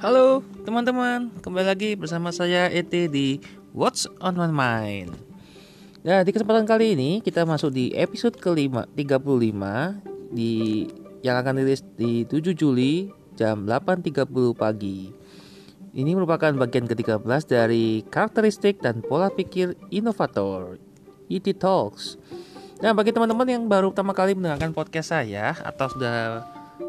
Halo teman-teman, kembali lagi bersama saya ET di What's on My Mind. Nah, di kesempatan kali ini kita masuk di episode kelima 35 di yang akan rilis di 7 Juli jam 8.30 pagi. Ini merupakan bagian ke-13 dari karakteristik dan pola pikir inovator ET Talks. Nah, bagi teman-teman yang baru pertama kali mendengarkan podcast saya atau sudah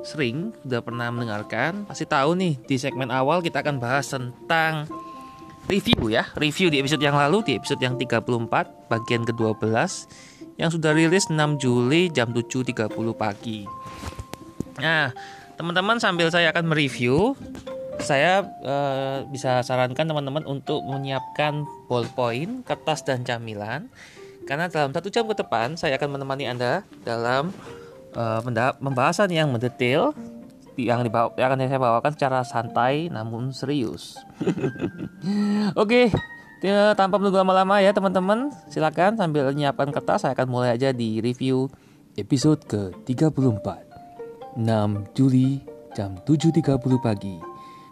sering sudah pernah mendengarkan pasti tahu nih di segmen awal kita akan bahas tentang review ya review di episode yang lalu di episode yang 34 bagian ke-12 yang sudah rilis 6 Juli jam 7.30 pagi. Nah teman-teman sambil saya akan mereview saya uh, bisa sarankan teman-teman untuk menyiapkan ballpoint, kertas dan camilan karena dalam satu jam ke depan saya akan menemani anda dalam uh, pembahasan yang mendetail yang dibawa yang akan saya bawakan secara santai namun serius. Oke, okay, tanpa menunggu lama-lama ya teman-teman, silakan sambil menyiapkan kertas saya akan mulai aja di review episode ke-34. 6 Juli jam 7.30 pagi.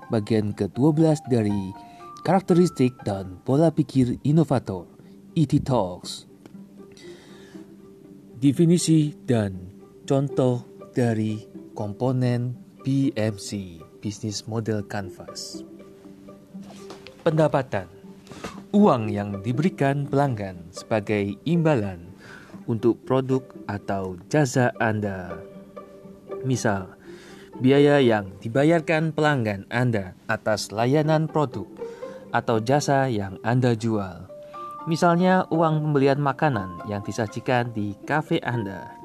Bagian ke-12 dari karakteristik dan pola pikir inovator ET Talks. Definisi dan Contoh dari komponen BMC Business Model Canvas. Pendapatan uang yang diberikan pelanggan sebagai imbalan untuk produk atau jasa Anda. Misal, biaya yang dibayarkan pelanggan Anda atas layanan produk atau jasa yang Anda jual. Misalnya uang pembelian makanan yang disajikan di kafe Anda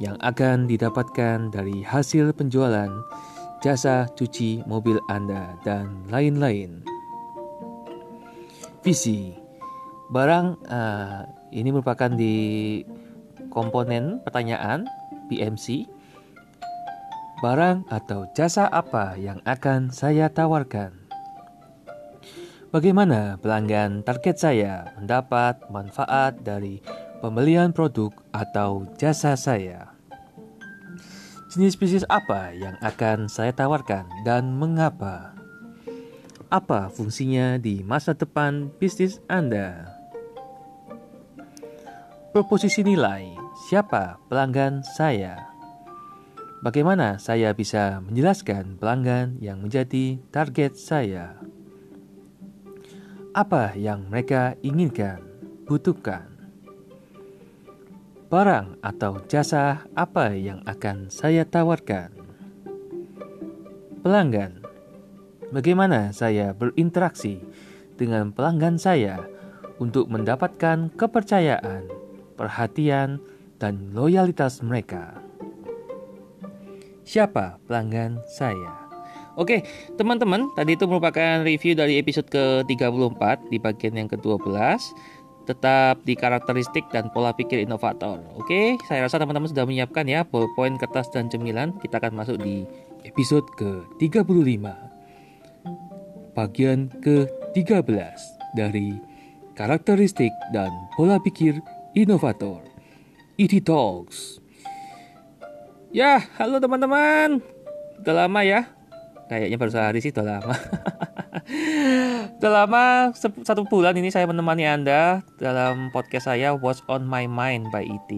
yang akan didapatkan dari hasil penjualan jasa cuci mobil Anda dan lain-lain. Visi barang uh, ini merupakan di komponen pertanyaan BMC. Barang atau jasa apa yang akan saya tawarkan? Bagaimana pelanggan target saya mendapat manfaat dari pembelian produk atau jasa saya? Jenis bisnis apa yang akan saya tawarkan dan mengapa? Apa fungsinya di masa depan bisnis Anda? Proposisi nilai, siapa pelanggan saya? Bagaimana saya bisa menjelaskan pelanggan yang menjadi target saya? Apa yang mereka inginkan, butuhkan? Barang atau jasa apa yang akan saya tawarkan. Pelanggan, bagaimana saya berinteraksi dengan pelanggan saya untuk mendapatkan kepercayaan, perhatian, dan loyalitas mereka. Siapa pelanggan saya? Oke, teman-teman, tadi itu merupakan review dari episode ke-34 di bagian yang ke-12 tetap di karakteristik dan pola pikir inovator. Oke, saya rasa teman-teman sudah menyiapkan ya ballpoint, kertas, dan cemilan. Kita akan masuk di episode ke-35. Bagian ke-13 dari karakteristik dan pola pikir inovator. ET Talks. Ya, halo teman-teman. Udah lama ya? Kayaknya baru sehari sih, udah lama. Sudah lama satu bulan ini saya menemani Anda dalam podcast saya What's on My Mind by ET.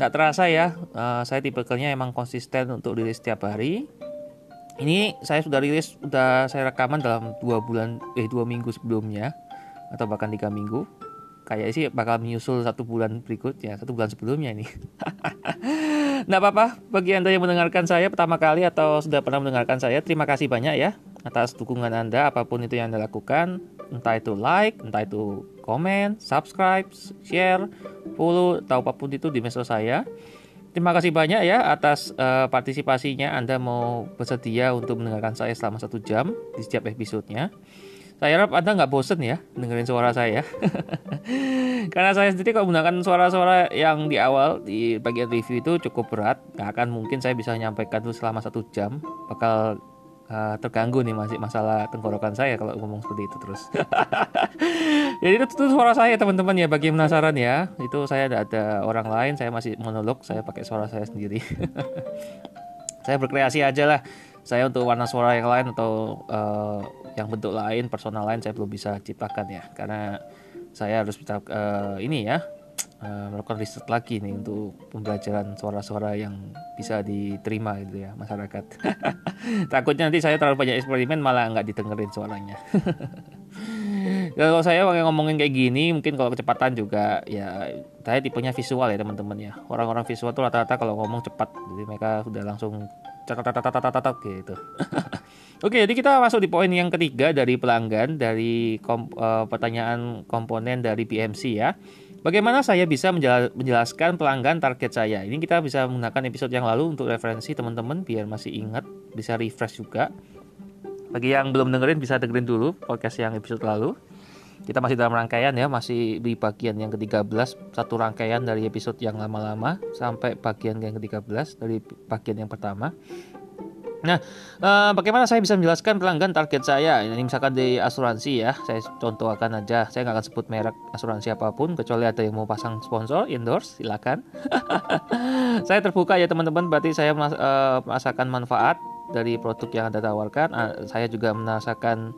Nggak terasa ya, uh, saya tipikalnya emang konsisten untuk rilis setiap hari. Ini saya sudah rilis, sudah saya rekaman dalam dua bulan, eh dua minggu sebelumnya atau bahkan tiga minggu. Kayak sih bakal menyusul satu bulan berikutnya, satu bulan sebelumnya ini. Nggak apa-apa, bagi Anda yang mendengarkan saya pertama kali atau sudah pernah mendengarkan saya, terima kasih banyak ya atas dukungan Anda apa pun itu yang Anda lakukan, entah itu like, entah itu komen, subscribe, share, follow, atau apa pun itu di medsos saya. Terima kasih banyak ya atas uh, partisipasinya Anda mau bersedia untuk mendengarkan saya selama satu jam di setiap episodenya. Saya harap Anda nggak bosen ya dengerin suara saya. Karena saya sendiri kalau menggunakan suara-suara yang di awal di bagian review itu cukup berat. Nggak akan mungkin saya bisa menyampaikan itu selama satu jam. Bakal uh, terganggu nih masih masalah tenggorokan saya kalau ngomong seperti itu terus. Jadi itu, itu suara saya teman-teman ya bagi penasaran ya. Itu saya tidak ada orang lain, saya masih monolog, saya pakai suara saya sendiri. saya berkreasi aja lah saya untuk warna suara yang lain atau uh, yang bentuk lain personal lain saya belum bisa ciptakan ya karena saya harus uh, ini ya uh, melakukan riset lagi nih untuk pembelajaran suara-suara yang bisa diterima gitu ya masyarakat. Takutnya nanti saya terlalu banyak eksperimen malah nggak didengerin suaranya. Kalau saya ngomongin kayak gini mungkin kalau kecepatan juga ya saya tipenya visual ya teman-teman ya. Orang-orang visual tuh rata-rata kalau ngomong cepat jadi mereka sudah langsung catat gitu. Oke, jadi kita masuk di poin yang ketiga dari pelanggan dari kom, uh, pertanyaan komponen dari BMC ya. Bagaimana saya bisa menjelaskan pelanggan target saya? Ini kita bisa menggunakan episode yang lalu untuk referensi teman-teman biar masih ingat, bisa refresh juga. Bagi yang belum dengerin bisa dengerin dulu podcast yang episode lalu. Kita masih dalam rangkaian ya, masih di bagian yang ke-13, satu rangkaian dari episode yang lama-lama sampai bagian yang ke-13 dari bagian yang pertama. Nah, uh, bagaimana saya bisa menjelaskan pelanggan target saya? Ini misalkan di asuransi ya, saya contohkan aja. Saya nggak akan sebut merek asuransi apa pun, kecuali ada yang mau pasang sponsor, endorse, silakan. saya terbuka ya teman-teman, berarti saya uh, merasakan manfaat dari produk yang anda tawarkan. Uh, saya juga merasakan,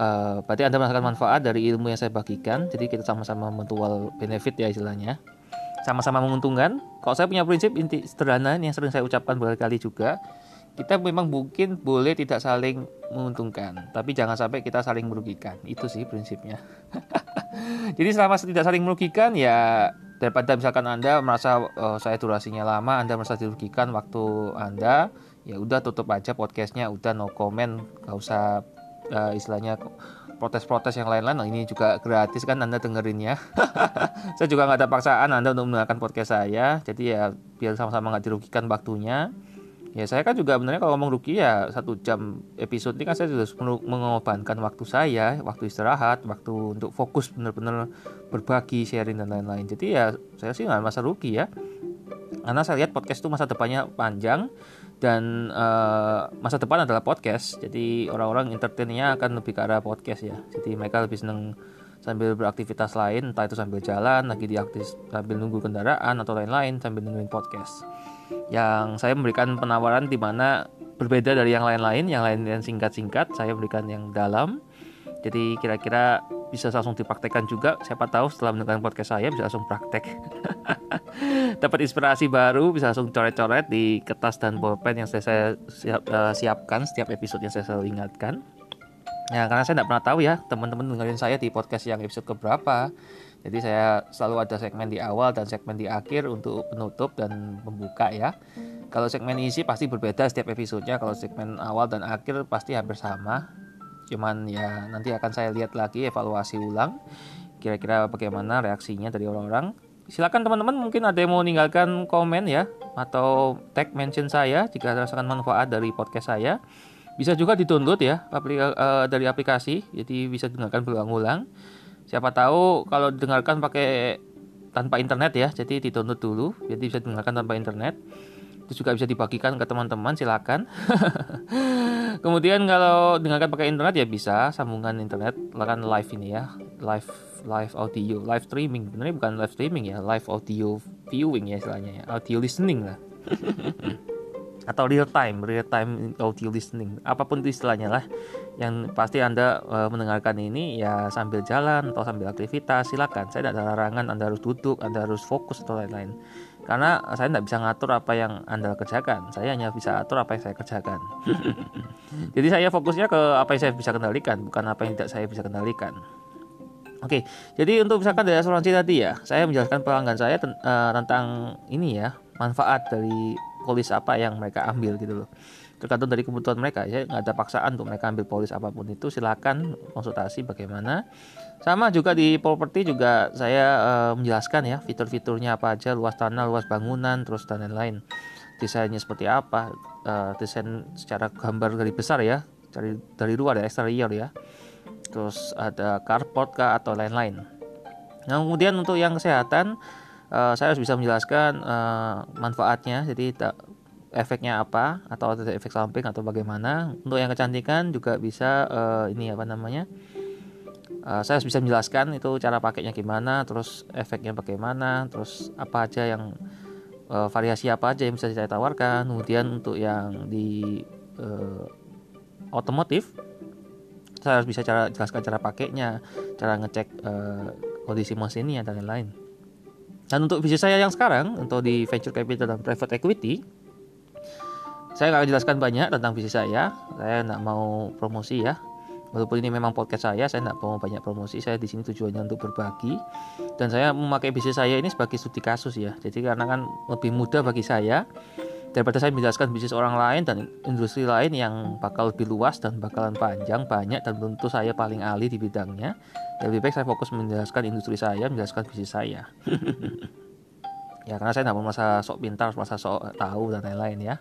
uh, berarti anda merasakan manfaat dari ilmu yang saya bagikan. Jadi kita sama-sama mentual benefit ya istilahnya sama-sama menguntungkan. Kalau saya punya prinsip inti sederhana yang sering saya ucapkan berkali-kali juga, kita memang mungkin boleh tidak saling menguntungkan, tapi jangan sampai kita saling merugikan. Itu sih prinsipnya. Jadi selama tidak saling merugikan ya daripada misalkan Anda merasa oh, saya durasinya lama, Anda merasa dirugikan waktu Anda, ya udah tutup aja podcastnya, udah no comment, gak usah uh, istilahnya protes-protes yang lain-lain. Nah, ini juga gratis kan Anda dengerinnya. saya juga nggak ada paksaan Anda untuk menggunakan podcast saya, jadi ya biar sama-sama nggak dirugikan waktunya Ya saya kan juga benernya kalau ngomong rugi ya satu jam episode ini kan saya sudah mengorbankan waktu saya, waktu istirahat, waktu untuk fokus benar-benar berbagi, sharing dan lain-lain. Jadi ya saya sih nggak masa rugi ya. Karena saya lihat podcast itu masa depannya panjang dan uh, masa depan adalah podcast. Jadi orang-orang entertainnya akan lebih ke arah podcast ya. Jadi mereka lebih seneng sambil beraktivitas lain, entah itu sambil jalan, lagi diaktif sambil nunggu kendaraan atau lain-lain sambil nungguin podcast yang saya memberikan penawaran di mana berbeda dari yang lain-lain, yang lain yang singkat-singkat, saya berikan yang dalam. Jadi kira-kira bisa langsung dipraktekkan juga. Siapa tahu setelah mendengarkan podcast saya bisa langsung praktek. Dapat inspirasi baru, bisa langsung coret-coret di kertas dan pulpen yang saya, saya siap, uh, siapkan setiap episode yang saya selalu ingatkan. Ya, karena saya tidak pernah tahu ya teman-teman dengerin saya di podcast yang episode keberapa. Jadi saya selalu ada segmen di awal dan segmen di akhir untuk penutup dan pembuka ya. Kalau segmen isi pasti berbeda setiap episodenya. Kalau segmen awal dan akhir pasti hampir sama. Cuman ya nanti akan saya lihat lagi evaluasi ulang. Kira-kira bagaimana reaksinya dari orang-orang. Silakan teman-teman mungkin ada yang mau meninggalkan komen ya atau tag mention saya jika rasakan manfaat dari podcast saya. Bisa juga di-download ya eh, dari aplikasi, jadi bisa dengarkan berulang-ulang siapa tahu kalau dengarkan pakai tanpa internet ya jadi didownload dulu jadi bisa dengarkan tanpa internet. Itu juga bisa dibagikan ke teman-teman silakan. Kemudian kalau dengarkan pakai internet ya bisa sambungan internet lakukan live ini ya. Live live audio live streaming. Sebenarnya bukan live streaming ya live audio viewing ya istilahnya ya audio listening lah atau real time real time audio listening. Apa pun itu istilahnya lah. Yang pasti anda uh, mendengarkan ini ya sambil jalan atau sambil aktivitas silakan. Saya tidak ada larangan anda harus duduk anda harus fokus atau lain-lain. Karena saya tidak bisa ngatur apa yang anda kerjakan. Saya hanya bisa atur apa yang saya kerjakan. Jadi saya fokusnya ke apa yang saya bisa kendalikan bukan apa yang tidak saya bisa kendalikan. Oke, jadi untuk misalkan dari asuransi tadi ya, saya menjelaskan pelanggan saya uh, tentang ini ya, manfaat dari polis apa yang mereka ambil gitu loh. Tergantung dari kebutuhan mereka. Ya nggak ada paksaan untuk mereka ambil polis apa pun itu. Silakan konsultasi bagaimana. Sama juga di properti juga saya uh, menjelaskan ya fitur-fiturnya apa aja. Luas tanah luas bangunan terus dan lain-lain. Desainnya seperti apa? Uh, desain secara gambar dari besar ya. Dari dari luar ya eksterior ya. Terus ada carport kah atau lain-lain. Nah kemudian untuk yang kesehatan uh, saya harus bisa menjelaskan uh, manfaatnya jadi tak efeknya apa atau ada efek samping atau bagaimana. Untuk yang kecantikan juga bisa uh, ini apa namanya uh, saya harus bisa menjelaskan itu cara pakainya gimana terus efeknya bagaimana terus apa aja yang uh, variasi apa aja yang bisa saya tawarkan. Kemudian untuk yang di uh, otomotif saya harus bisa cara jelaskan cara pakainya cara ngecek uh, kondisi mesinnya dan lain-lain dan untuk bisnis saya yang sekarang untuk di venture capital dan private equity saya nggak jelaskan banyak tentang bisnis saya. Saya nggak mau promosi ya. Walaupun ini memang podcast saya saya tidak mau banyak promosi. Saya di sini tujuannya untuk berbagi. Dan saya memakai bisnis saya ini sebagai studi kasus ya. Jadi karena kan lebih mudah bagi saya daripada saya menjelaskan bisnis orang lain dan industri lain yang bakal lebih luas dan bakalan panjang banyak dan tentu saya paling ahli di bidangnya. ya lebih baik saya fokus menjelaskan industri saya menjelaskan bisnis saya. Ya karena saya tidak mau merasa sok pintar merasa sok tahu dan lain-lain ya.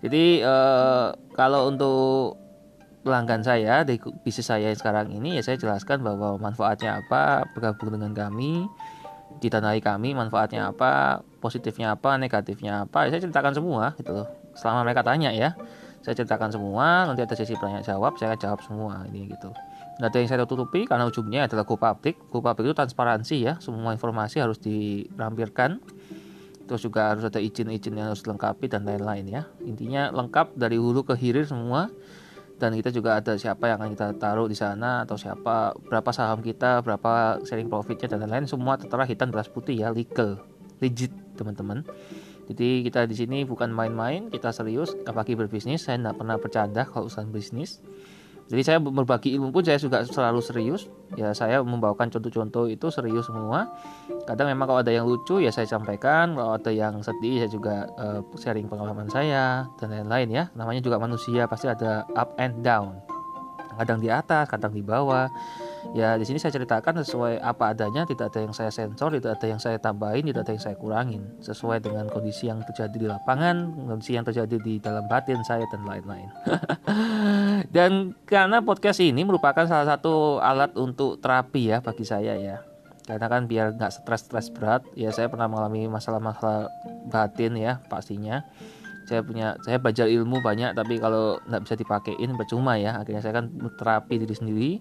Jadi eh, kalau untuk pelanggan saya di bisnis saya yang sekarang ini ya saya jelaskan bahwa manfaatnya apa bergabung dengan kami ditanai kami manfaatnya apa positifnya apa negatifnya apa ya saya ceritakan semua gitu loh. Selama mereka tanya ya saya ceritakan semua nanti ada sesi tanya jawab saya jawab semua ini gitu. Nggak ada yang saya tutupi karena ujungnya adalah go public. Go public itu transparansi ya semua informasi harus dirampirkan. Terus juga harus ada izin-izin yang harus dilengkapi dan lain-lain ya. Intinya lengkap dari hulu ke hilir semua. Dan kita juga ada siapa yang akan kita taruh di sana atau siapa berapa saham kita berapa sharing profitnya dan lain-lain. Semua tertera hitam beras putih ya legal legit teman-teman jadi kita di sini bukan main-main kita serius apalagi berbisnis. Saya tidak pernah bercanda kalau urusan bisnis. Jadi saya berbagi ilmu pun saya juga selalu serius. Ya saya membawakan contoh-contoh itu serius semua. Kadang memang kalau ada yang lucu ya saya sampaikan. Kalau ada yang sedih saya juga uh, sharing pengalaman saya dan lain-lain ya. Namanya juga manusia pasti ada up and down kadang di atas kadang di bawah. Ya di sini saya ceritakan sesuai apa adanya tidak ada yang saya sensor tidak ada yang saya tambahin tidak ada yang saya kurangin. Sesuai dengan kondisi yang terjadi di lapangan kondisi yang terjadi di dalam batin saya dan lain-lain. Dan karena podcast ini merupakan salah satu alat untuk terapi ya bagi saya ya. Karena kan biar nggak stres-stres berat ya saya pernah mengalami masalah-masalah batin ya pastinya saya punya saya belajar ilmu banyak tapi kalau nggak bisa dipakein percuma ya. Akhirnya saya kan terapi diri sendiri.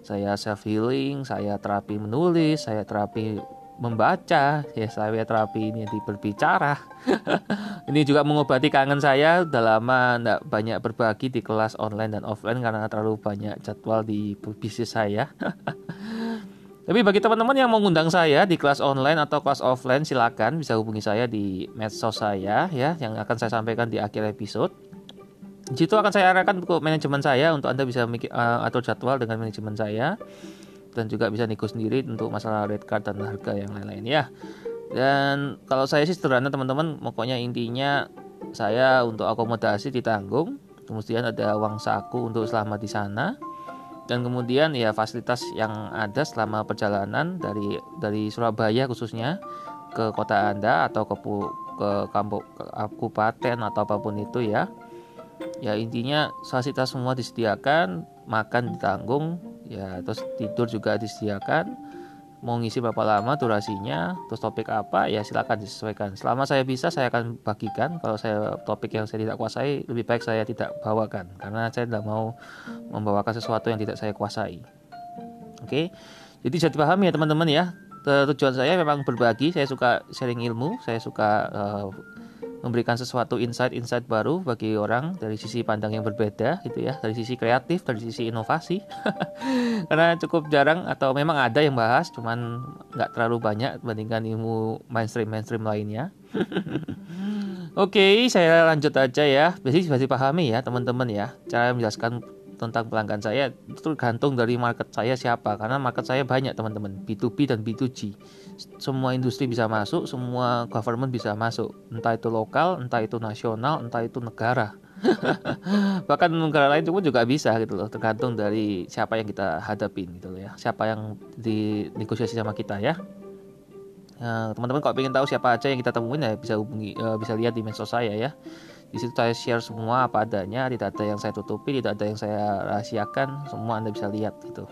Saya self healing saya terapi menulis saya terapi membaca. Ya saya terapi ini di berbicara. Ini juga mengobati kangen saya. Udah lama nggak banyak berbagi di kelas online dan offline karena terlalu banyak jadwal di bisnis saya Tapi bagi teman-teman yang mau ngundang saya di kelas online atau kelas offline silakan. Bisa hubungi saya di medsos saya ya yang akan saya sampaikan di akhir episode. Di situ akan saya arahkan ke manajemen saya untuk Anda bisa mikir, uh, atur jadwal dengan manajemen saya. Dan juga bisa nego sendiri untuk masalah red card dan harga yang lain-lain ya. Dan kalau saya sih sederhana teman-teman, pokoknya intinya saya untuk akomodasi ditanggung, kemudian ada uang saku untuk selama di sana dan kemudian ya fasilitas yang ada selama perjalanan dari dari Surabaya khususnya ke kota Anda atau ke ke kampung kabupaten atau apa pun itu ya. Ya intinya fasilitas semua disediakan makan ditanggung ya terus tidur juga disediakan mau ngisi berapa lama durasinya terus topik apa ya silakan disesuaikan. Selama saya bisa saya akan bagikan. Kalau saya topik yang saya tidak kuasai lebih baik saya tidak bawakan. Karena saya tidak mau membawakan sesuatu yang tidak saya kuasai. Oke? Jadi bisa dipahami ya teman-teman ya. Tujuan saya memang berbagi. Saya suka sharing ilmu. Saya suka uh, memberikan sesuatu insight-insight baru bagi orang dari sisi pandang yang berbeda gitu ya dari sisi kreatif dari sisi inovasi karena cukup jarang atau memang ada yang bahas cuman nggak terlalu banyak dibandingkan ilmu mainstream mainstream lainnya Oke, okay, saya lanjut aja ya. Biasanya bisa dipahami ya teman-teman ya. Cara menjelaskan tentang pelanggan saya itu tergantung dari market saya siapa. Karena market saya banyak teman-teman. B2B dan B2G semua industri bisa masuk semua government bisa masuk. Entah itu lokal entah itu nasional entah itu negara. Bahkan negara lain pun juga bisa gitu loh. Tergantung dari siapa yang kita hadapin gitu loh ya. Siapa yang di negosiasi sama kita ya. Nah, teman-teman kalau ingin tahu siapa aja yang kita temuin ya bisa hubungi uh, bisa lihat di medsos saya ya di situ saya share semua apa adanya, tidak ada yang saya tutupi, tidak ada yang saya rahasiakan, semua Anda bisa lihat gitu.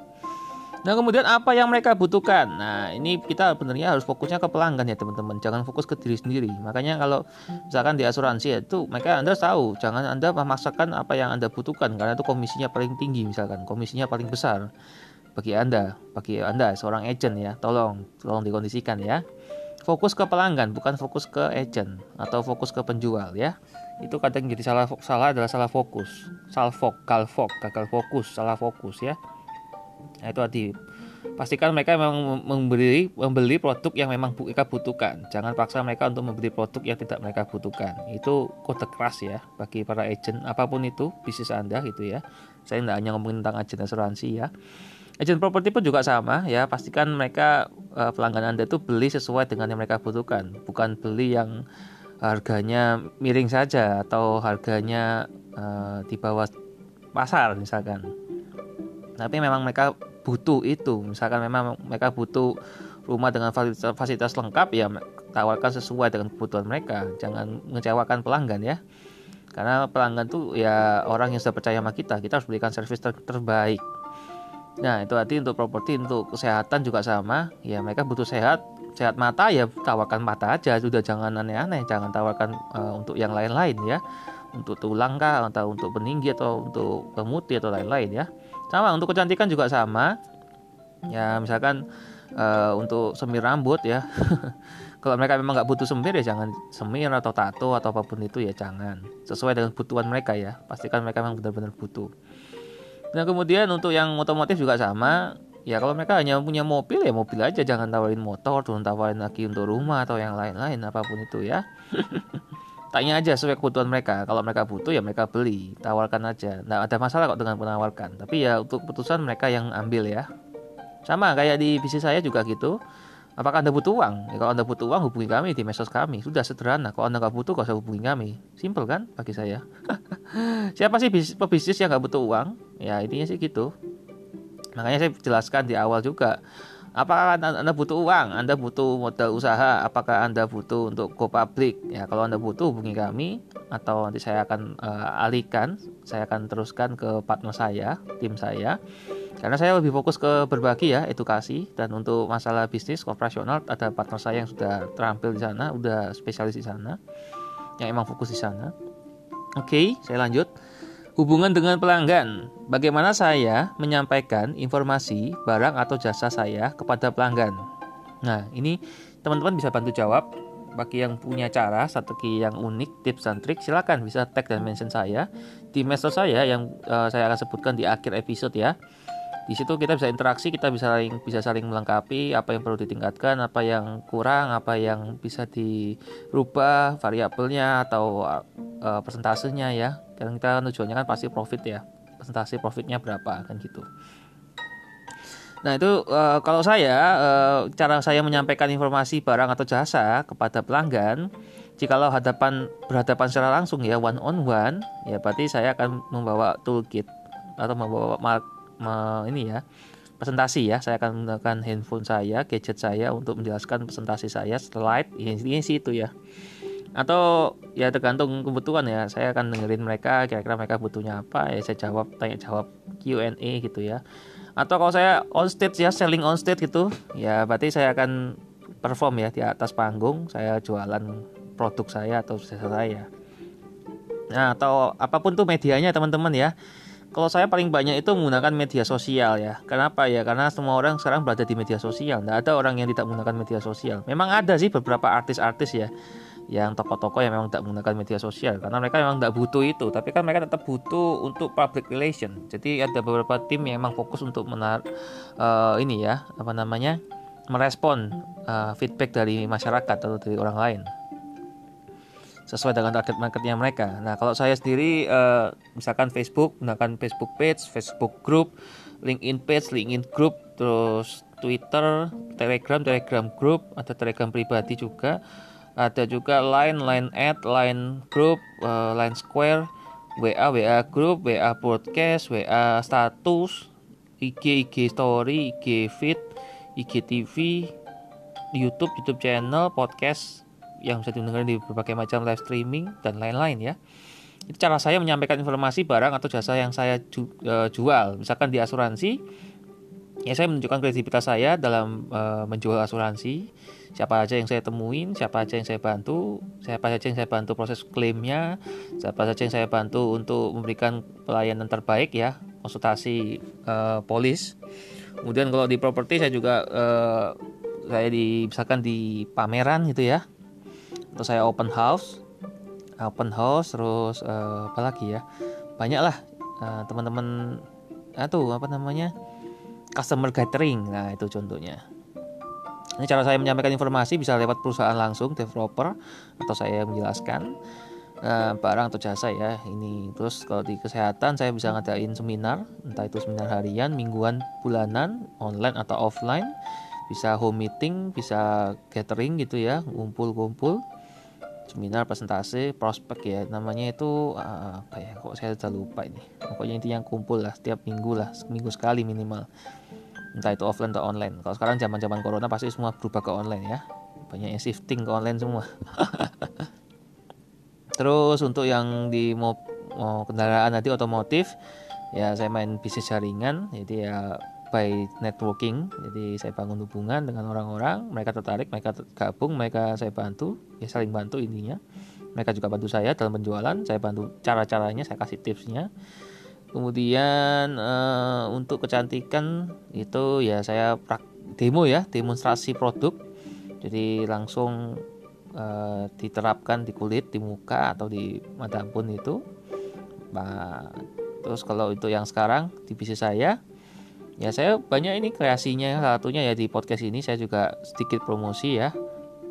Nah kemudian apa yang mereka butuhkan? Nah ini kita benernya harus fokusnya ke pelanggan ya teman-teman, jangan fokus ke diri sendiri. Makanya kalau misalkan di asuransi ya itu mereka anda tahu, jangan anda memaksakan apa yang anda butuhkan karena itu komisinya paling tinggi misalkan, komisinya paling besar bagi anda, bagi anda seorang agent ya, tolong tolong dikondisikan ya. Fokus ke pelanggan bukan fokus ke agent atau fokus ke penjual ya itu kadang jadi salah salah adalah salah fokus. Salfok galfok gagal fokus salah fokus ya. Nah itu tadi. Pastikan mereka memang memberi membeli produk yang memang mereka butuhkan. Jangan paksa mereka untuk membeli produk yang tidak mereka butuhkan. Itu kode keras ya bagi para agent apa pun itu bisnis anda gitu ya. Saya tidak hanya ngomongin tentang agen asuransi ya. Agent properti pun juga sama ya. Pastikan mereka uh, pelanggan anda itu beli sesuai dengan yang mereka butuhkan. Bukan beli yang harganya miring saja atau harganya uh, di bawah pasar misalkan. Tapi memang mereka butuh itu. Misalkan memang mereka butuh rumah dengan fasilitas, fasilitas lengkap ya tawarkan sesuai dengan kebutuhan mereka. Jangan mengecewakan pelanggan ya. Karena pelanggan tuh ya orang yang sudah percaya sama kita kita harus berikan servis ter terbaik. Nah itu arti untuk properti untuk kesehatan juga sama. Ya mereka butuh sehat sehat mata ya tawarkan mata aja. Sudah jangan aneh-aneh jangan tawarkan uh, untuk yang lain-lain ya. Untuk tulang kah atau untuk peninggi atau untuk pemutih atau lain-lain ya. Sama untuk kecantikan juga sama. Ya misalkan uh, untuk semir rambut ya. Kalau mereka memang nggak butuh semir ya jangan semir atau tato atau apa pun itu ya jangan. Sesuai dengan kebutuhan mereka ya. Pastikan mereka memang benar-benar butuh. Dan kemudian untuk yang otomotif juga sama ya kalau mereka hanya punya mobil ya mobil aja. Jangan tawarin motor turun tawarin lagi untuk rumah atau yang lain-lain apa pun itu ya. Tanya aja sesuai kebutuhan mereka. Kalau mereka butuh ya mereka beli. Tawarkan aja. Nggak ada masalah kok dengan menawarkan. Tapi ya untuk keputusan mereka yang ambil ya. Sama kayak di bisnis saya juga gitu. Apakah anda butuh uang? Ya, kalau anda butuh uang hubungi kami di medsos kami. Sudah sederhana. Kalau anda nggak butuh gak usah hubungi kami. Simple kan? Bagi saya. Siapa sih pebisnis yang nggak butuh uang? Ya intinya sih gitu Makanya saya jelaskan di awal juga. Apakah Anda butuh uang? Anda butuh modal usaha? Apakah Anda butuh untuk go public? Ya, kalau Anda butuh hubungi kami atau nanti saya akan uh, alihkan, saya akan teruskan ke partner saya, tim saya. Karena saya lebih fokus ke berbagi ya, edukasi dan untuk masalah bisnis operasional ada partner saya yang sudah terampil di sana, udah spesialis di sana, yang emang fokus di sana. Oke, okay, saya lanjut. Hubungan dengan pelanggan. Bagaimana saya menyampaikan informasi barang atau jasa saya kepada pelanggan? Nah, ini teman-teman bisa bantu jawab. Bagi yang punya cara strategi yang unik, tips dan trik, silakan bisa tag dan mention saya di medsos saya yang uh, saya akan sebutkan di akhir episode ya. Di situ kita bisa interaksi, kita bisa saling bisa saling melengkapi apa yang perlu ditingkatkan, apa yang kurang, apa yang bisa dirubah variabelnya atau uh, persentasenya ya. Dan kita kan tujuannya kan pasti profit ya. Presentasi profitnya berapa kan gitu. Nah itu uh, kalau saya uh, cara saya menyampaikan informasi barang atau jasa kepada pelanggan, jikalau hadapan berhadapan secara langsung ya one on one, ya berarti saya akan membawa toolkit atau membawa me, ini ya presentasi ya. Saya akan menggunakan handphone saya, gadget saya untuk menjelaskan presentasi saya, slide, ini sih itu ya. Atau ya tergantung kebutuhan ya. Saya akan dengerin mereka kira-kira mereka butuhnya apa. Ya saya jawab tanya jawab Q&A gitu ya. Atau kalau saya on stage ya selling on stage gitu ya berarti saya akan perform ya di atas panggung. Saya jualan produk saya atau jasa saya. Nah atau apa pun tuh medianya teman-teman ya kalau saya paling banyak itu menggunakan media sosial ya. Kenapa ya? Karena semua orang sekarang berada di media sosial. Tidak ada orang yang tidak menggunakan media sosial. Memang ada sih beberapa artis-artis ya yang toko-toko yang memang tidak menggunakan media sosial karena mereka memang tidak butuh itu tapi kan mereka tetap butuh untuk public relation jadi ada beberapa tim yang memang fokus untuk menar uh, ini ya apa namanya merespon uh, feedback dari masyarakat atau dari orang lain sesuai dengan target marketnya mereka. Nah kalau saya sendiri uh, misalkan Facebook menggunakan Facebook page, Facebook group, LinkedIn page, LinkedIn group, terus Twitter, Telegram, Telegram group, ada Telegram pribadi juga ada juga line line ad line group uh, line square WA WA group WA broadcast WA status IG IG story IG feed IG TV YouTube YouTube channel podcast yang bisa didengar di berbagai macam live streaming dan lain-lain ya. Itu cara saya menyampaikan informasi barang atau jasa yang saya uh, jual. Misalkan di asuransi ya saya menunjukkan kredibilitas saya dalam uh, menjual asuransi. Siapa aja yang saya temuin, siapa aja yang saya bantu, siapa saja yang saya bantu proses klaimnya, siapa saja yang saya bantu untuk memberikan pelayanan terbaik ya, konsultasi uh, polis. Kemudian kalau di properti saya juga uh, saya di misalkan di pameran gitu ya, atau saya open house. Open house terus uh, apa lagi ya? Banyak lah uh, teman-teman atau apa namanya? Customer gathering. Nah itu contohnya. Ini cara saya menyampaikan informasi bisa lewat perusahaan langsung developer atau saya menjelaskan uh, barang atau jasa ya ini. Terus kalau di kesehatan saya bisa ngadain seminar. Entah itu seminar harian mingguan bulanan online atau offline. Bisa home meeting bisa gathering gitu ya ngumpul-ngumpul seminar presentasi prospek ya. Namanya itu uh, apa ya kok saya sudah lupa ini. Pokoknya intinya kumpul lah setiap minggu lah seminggu sekali minimal. Entah itu offline atau online. Kalau sekarang zaman zaman corona pasti semua berubah ke online ya. Banyak yang shifting ke online semua. Terus untuk yang di mau kendaraan nanti otomotif ya saya main bisnis jaringan. Jadi ya by networking. Jadi saya bangun hubungan dengan orang-orang mereka tertarik mereka gabung mereka saya bantu ya saling bantu intinya. Mereka juga bantu saya dalam penjualan saya bantu cara-caranya saya kasih tipsnya. Kemudian uh, untuk kecantikan itu ya saya demo ya demonstrasi produk. Jadi langsung uh, diterapkan di kulit di muka atau di pun itu. Nah, terus kalau itu yang sekarang di bisnis saya ya saya banyak ini kreasinya. Satunya ya di podcast ini saya juga sedikit promosi ya.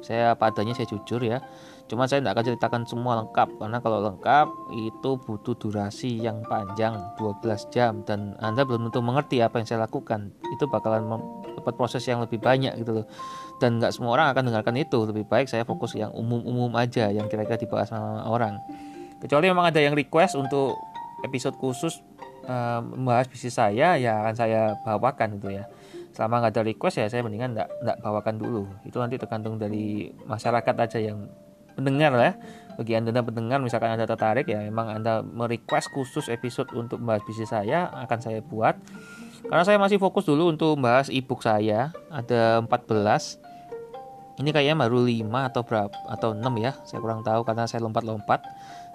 Saya padanya saya jujur ya. Cuma saya tidak akan ceritakan semua lengkap karena kalau lengkap itu butuh durasi yang panjang 12 jam. Dan anda belum tentu mengerti apa yang saya lakukan. Itu bakalan dapat proses yang lebih banyak gitu loh. Dan nggak semua orang akan dengarkan itu. Lebih baik saya fokus yang umum-umum aja yang kira-kira dibahas sama orang. Kecuali memang ada yang request untuk episode khusus membahas bisnis saya ya akan saya bawakan itu ya. Selama nggak ada request ya saya mendingan nggak nggak bawakan dulu. Itu nanti tergantung dari masyarakat aja yang mendengar lah bagi anda pendengar misalkan anda tertarik ya memang anda merequest khusus episode untuk membahas bisnis saya akan saya buat. Karena saya masih fokus dulu untuk membahas ebook saya ada 14 ini kayaknya baru 5 atau berapa atau 6 ya saya kurang tahu karena saya lompat-lompat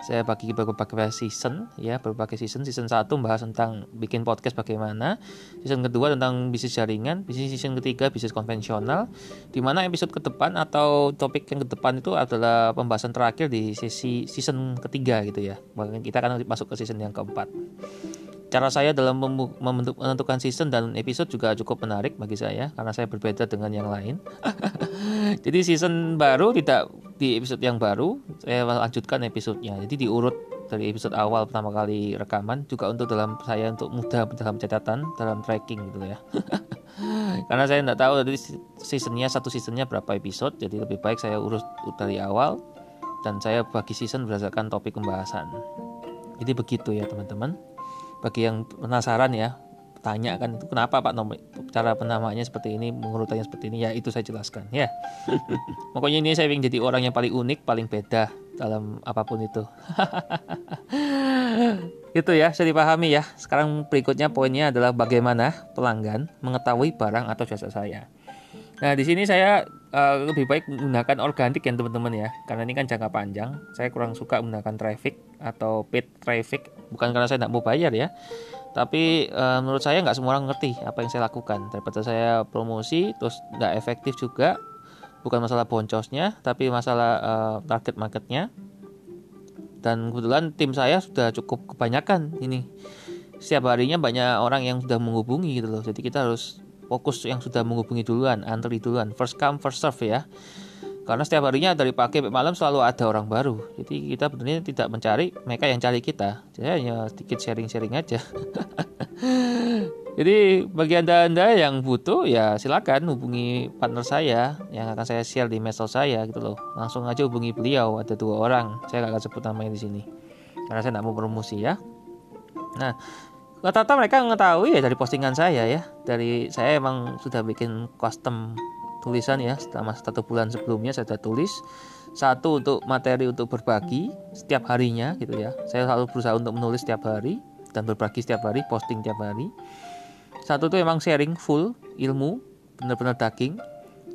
saya bagi berbagai season ya berbagai season. Season satu membahas tentang bikin podcast bagaimana. Season kedua tentang bisnis jaringan. Bisnis season ketiga bisnis konvensional. Di mana episode ke depan atau topik yang ke depan itu adalah pembahasan terakhir di sesi season ketiga gitu ya. Bahkan kita akan masuk ke season yang keempat Cara saya dalam menentukan season dan episode juga cukup menarik bagi saya karena saya berbeda dengan yang lain. Jadi season baru tidak di episode yang baru saya lanjutkan episodenya. Jadi diurut dari episode awal pertama kali rekaman juga untuk dalam saya untuk mudah dalam catatan dalam tracking gitu ya. karena saya tidak tahu dari seasonnya satu seasonnya berapa episode jadi lebih baik saya urus dari awal dan saya bagi season berdasarkan topik pembahasan. Jadi begitu ya teman-teman bagi yang penasaran ya tanya kan itu kenapa Pak nomor cara penamaannya seperti ini mengurutannya seperti ini? Ya itu saya jelaskan ya. Pokoknya ini saya ingin jadi orang yang paling unik paling beda dalam apa pun itu. Itu ya saya dipahami ya. Sekarang berikutnya poinnya adalah bagaimana pelanggan mengetahui barang atau jasa saya Nah, di sini saya uh, lebih baik menggunakan organik ya teman-teman ya, karena ini kan jangka panjang. Saya kurang suka menggunakan traffic atau paid traffic, bukan karena saya tidak mau bayar ya, tapi uh, menurut saya nggak semua orang ngerti apa yang saya lakukan. Daripada saya promosi terus nggak efektif juga, bukan masalah boncosnya, tapi masalah uh, target marketnya. Dan kebetulan tim saya sudah cukup kebanyakan ini. Setiap harinya banyak orang yang sudah menghubungi gitu loh. Jadi kita harus fokus yang sudah menghubungi duluan, antri duluan, first come first serve ya. Karena setiap harinya dari pagi sampai malam selalu ada orang baru. Jadi kita benar tidak mencari, mereka yang cari kita. Jadi hanya sedikit sharing-sharing aja. Jadi bagi anda-anda yang butuh ya silakan hubungi partner saya yang akan saya share di medsos saya gitu loh. Langsung aja hubungi beliau ada dua orang. Saya nggak akan sebut namanya di sini karena saya tidak mau promosi ya. Nah rata-rata mereka mengetahui ya dari postingan saya ya. Dari saya emang sudah bikin custom tulisan ya selama satu bulan sebelumnya saya sudah tulis. Satu untuk materi untuk berbagi setiap harinya gitu ya. Saya selalu berusaha untuk menulis setiap hari dan berbagi setiap hari posting setiap hari. Satu itu emang sharing full ilmu benar-benar daging.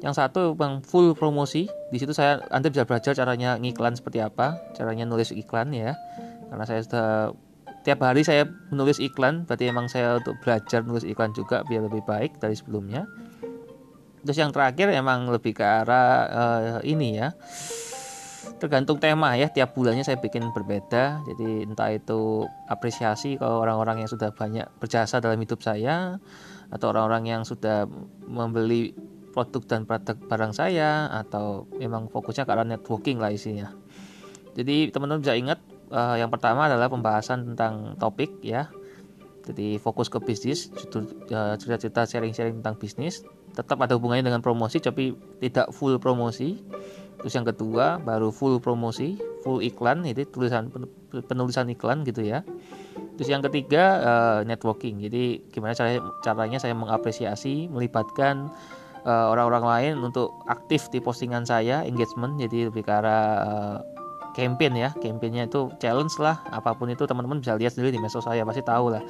Yang satu emang full promosi. Di situ saya anda bisa belajar caranya ngiklan seperti apa caranya nulis iklan ya. Karena saya sudah tiap hari saya menulis iklan berarti emang saya untuk belajar menulis iklan juga biar lebih baik dari sebelumnya. Terus yang terakhir emang lebih ke arah uh, ini ya tergantung tema ya. Tiap bulannya saya bikin berbeda jadi entah itu apresiasi ke orang-orang yang sudah banyak berjasa dalam hidup saya atau orang-orang yang sudah membeli produk dan produk barang saya atau memang fokusnya ke arah networking lah isinya. Jadi teman-teman bisa ingat uh, yang pertama adalah pembahasan tentang topik ya. Jadi fokus ke bisnis eh, cerita-cerita sharing-sharing tentang bisnis. Tetap ada hubungannya dengan promosi tapi tidak full promosi. Terus yang kedua baru full promosi full iklan itu tulisan penulisan iklan gitu ya. Terus yang ketiga uh, networking. Jadi gimana cara caranya saya mengapresiasi melibatkan orang-orang lain untuk aktif di postingan saya engagement. Jadi lebih ke arah campaign ya. Campaignnya itu challenge lah. Apa pun itu teman-teman bisa lihat sendiri di medsos saya pasti tahu lah.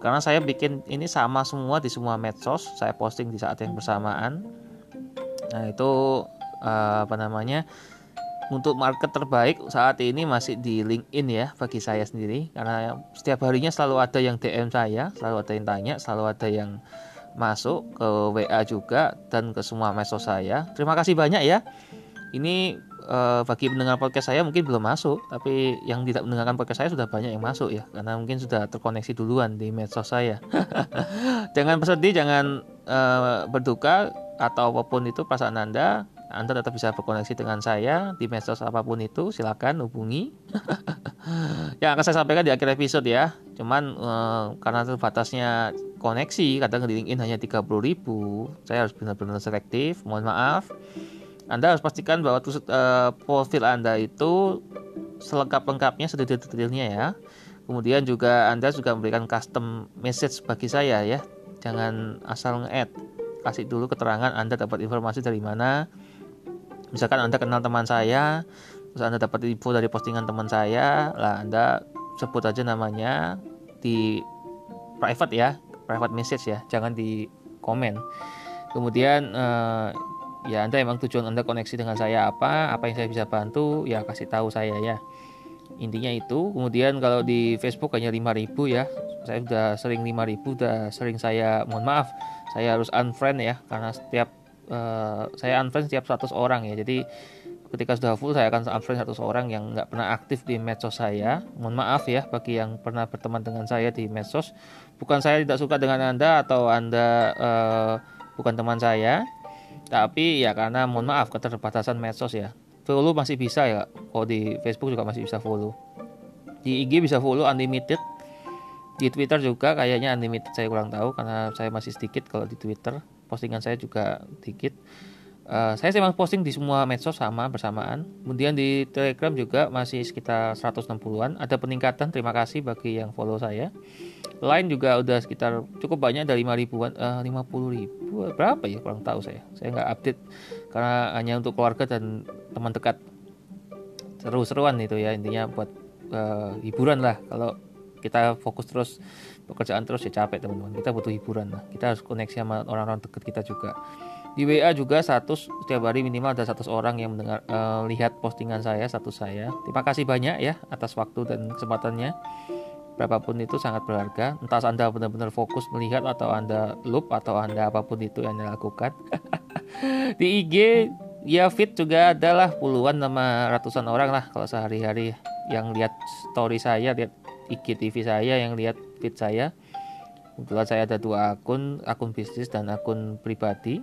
Karena saya bikin ini sama semua di semua medsos. Saya posting di saat yang bersamaan. Nah itu uh, apa namanya untuk market terbaik saat ini masih di LinkedIn ya bagi saya sendiri. Karena setiap harinya selalu ada yang DM saya, selalu ada yang tanya, selalu ada yang masuk ke WA juga dan ke semua medsos saya. Terima kasih banyak ya. Ini uh, bagi pendengar podcast saya mungkin belum masuk, tapi yang tidak mendengarkan podcast saya sudah banyak yang masuk ya karena mungkin sudah terkoneksi duluan di medsos saya. jangan bersedih, jangan uh, berduka atau apa pun itu perasaan Anda anda tetap bisa berkoneksi dengan saya di medsos apa pun itu, silakan hubungi. yang akan saya sampaikan di akhir episode ya. Cuman eh, karena terbatasnya koneksi, kadang di LinkedIn hanya 30 ribu, saya harus benar-benar selektif. Mohon maaf. Anda harus pastikan bahwa eh, profil Anda itu selengkap-lengkapnya, sedetail-detailnya ya. Kemudian juga Anda juga memberikan custom message bagi saya ya. Jangan asal nge-add. Kasih dulu keterangan Anda dapat informasi dari mana, misalkan anda kenal teman saya terus anda dapat info dari postingan teman saya lah anda sebut aja namanya di private ya private message ya jangan di komen kemudian uh, ya anda emang tujuan anda koneksi dengan saya apa apa yang saya bisa bantu ya kasih tahu saya ya. Intinya itu kemudian kalau di Facebook hanya 5000 ya. Saya sudah sering 5000 sudah sering saya mohon maaf saya harus unfriend ya. Karena setiap uh, saya unfriend setiap 100 orang ya. Jadi ketika sudah full saya akan unfriend 100 orang yang nggak pernah aktif di medsos saya. Mohon maaf ya bagi yang pernah berteman dengan saya di medsos. Bukan saya tidak suka dengan anda atau anda uh, bukan teman saya tapi ya karena mohon maaf keterbatasan medsos ya. Follow masih bisa ya kalau di Facebook juga masih bisa follow. Di IG bisa follow unlimited. Di Twitter juga kayaknya unlimited saya kurang tahu karena saya masih sedikit kalau di Twitter. Postingan saya juga dikit uh, saya memang posting di semua medsos sama bersamaan. Kemudian di telegram juga masih sekitar 160an ada peningkatan terima kasih bagi yang follow saya. Lain juga udah sekitar cukup banyak dari 5 ribuan uh, 50 ribu. Berapa ya kurang tahu saya. Saya nggak update karena hanya untuk keluarga dan teman dekat. Seru-seruan itu ya intinya buat uh, hiburan lah. Kalau kita fokus terus pekerjaan terus ya capek teman-teman. Kita butuh hiburan lah. Kita harus koneksi sama orang-orang dekat kita juga di WA juga satu setiap hari minimal ada satu orang yang mendengar uh, lihat postingan saya satu saya. Terima kasih banyak ya atas waktu dan kesempatannya. Berapapun itu sangat berharga. Entah anda benar-benar fokus melihat atau anda loop atau anda apa pun itu yang anda lakukan. Di IG ya fit juga adalah puluhan nama ratusan orang lah kalau sehari-hari yang lihat story saya lihat IGTV saya yang lihat feed saya. Kebetulan saya ada dua akun akun bisnis dan akun pribadi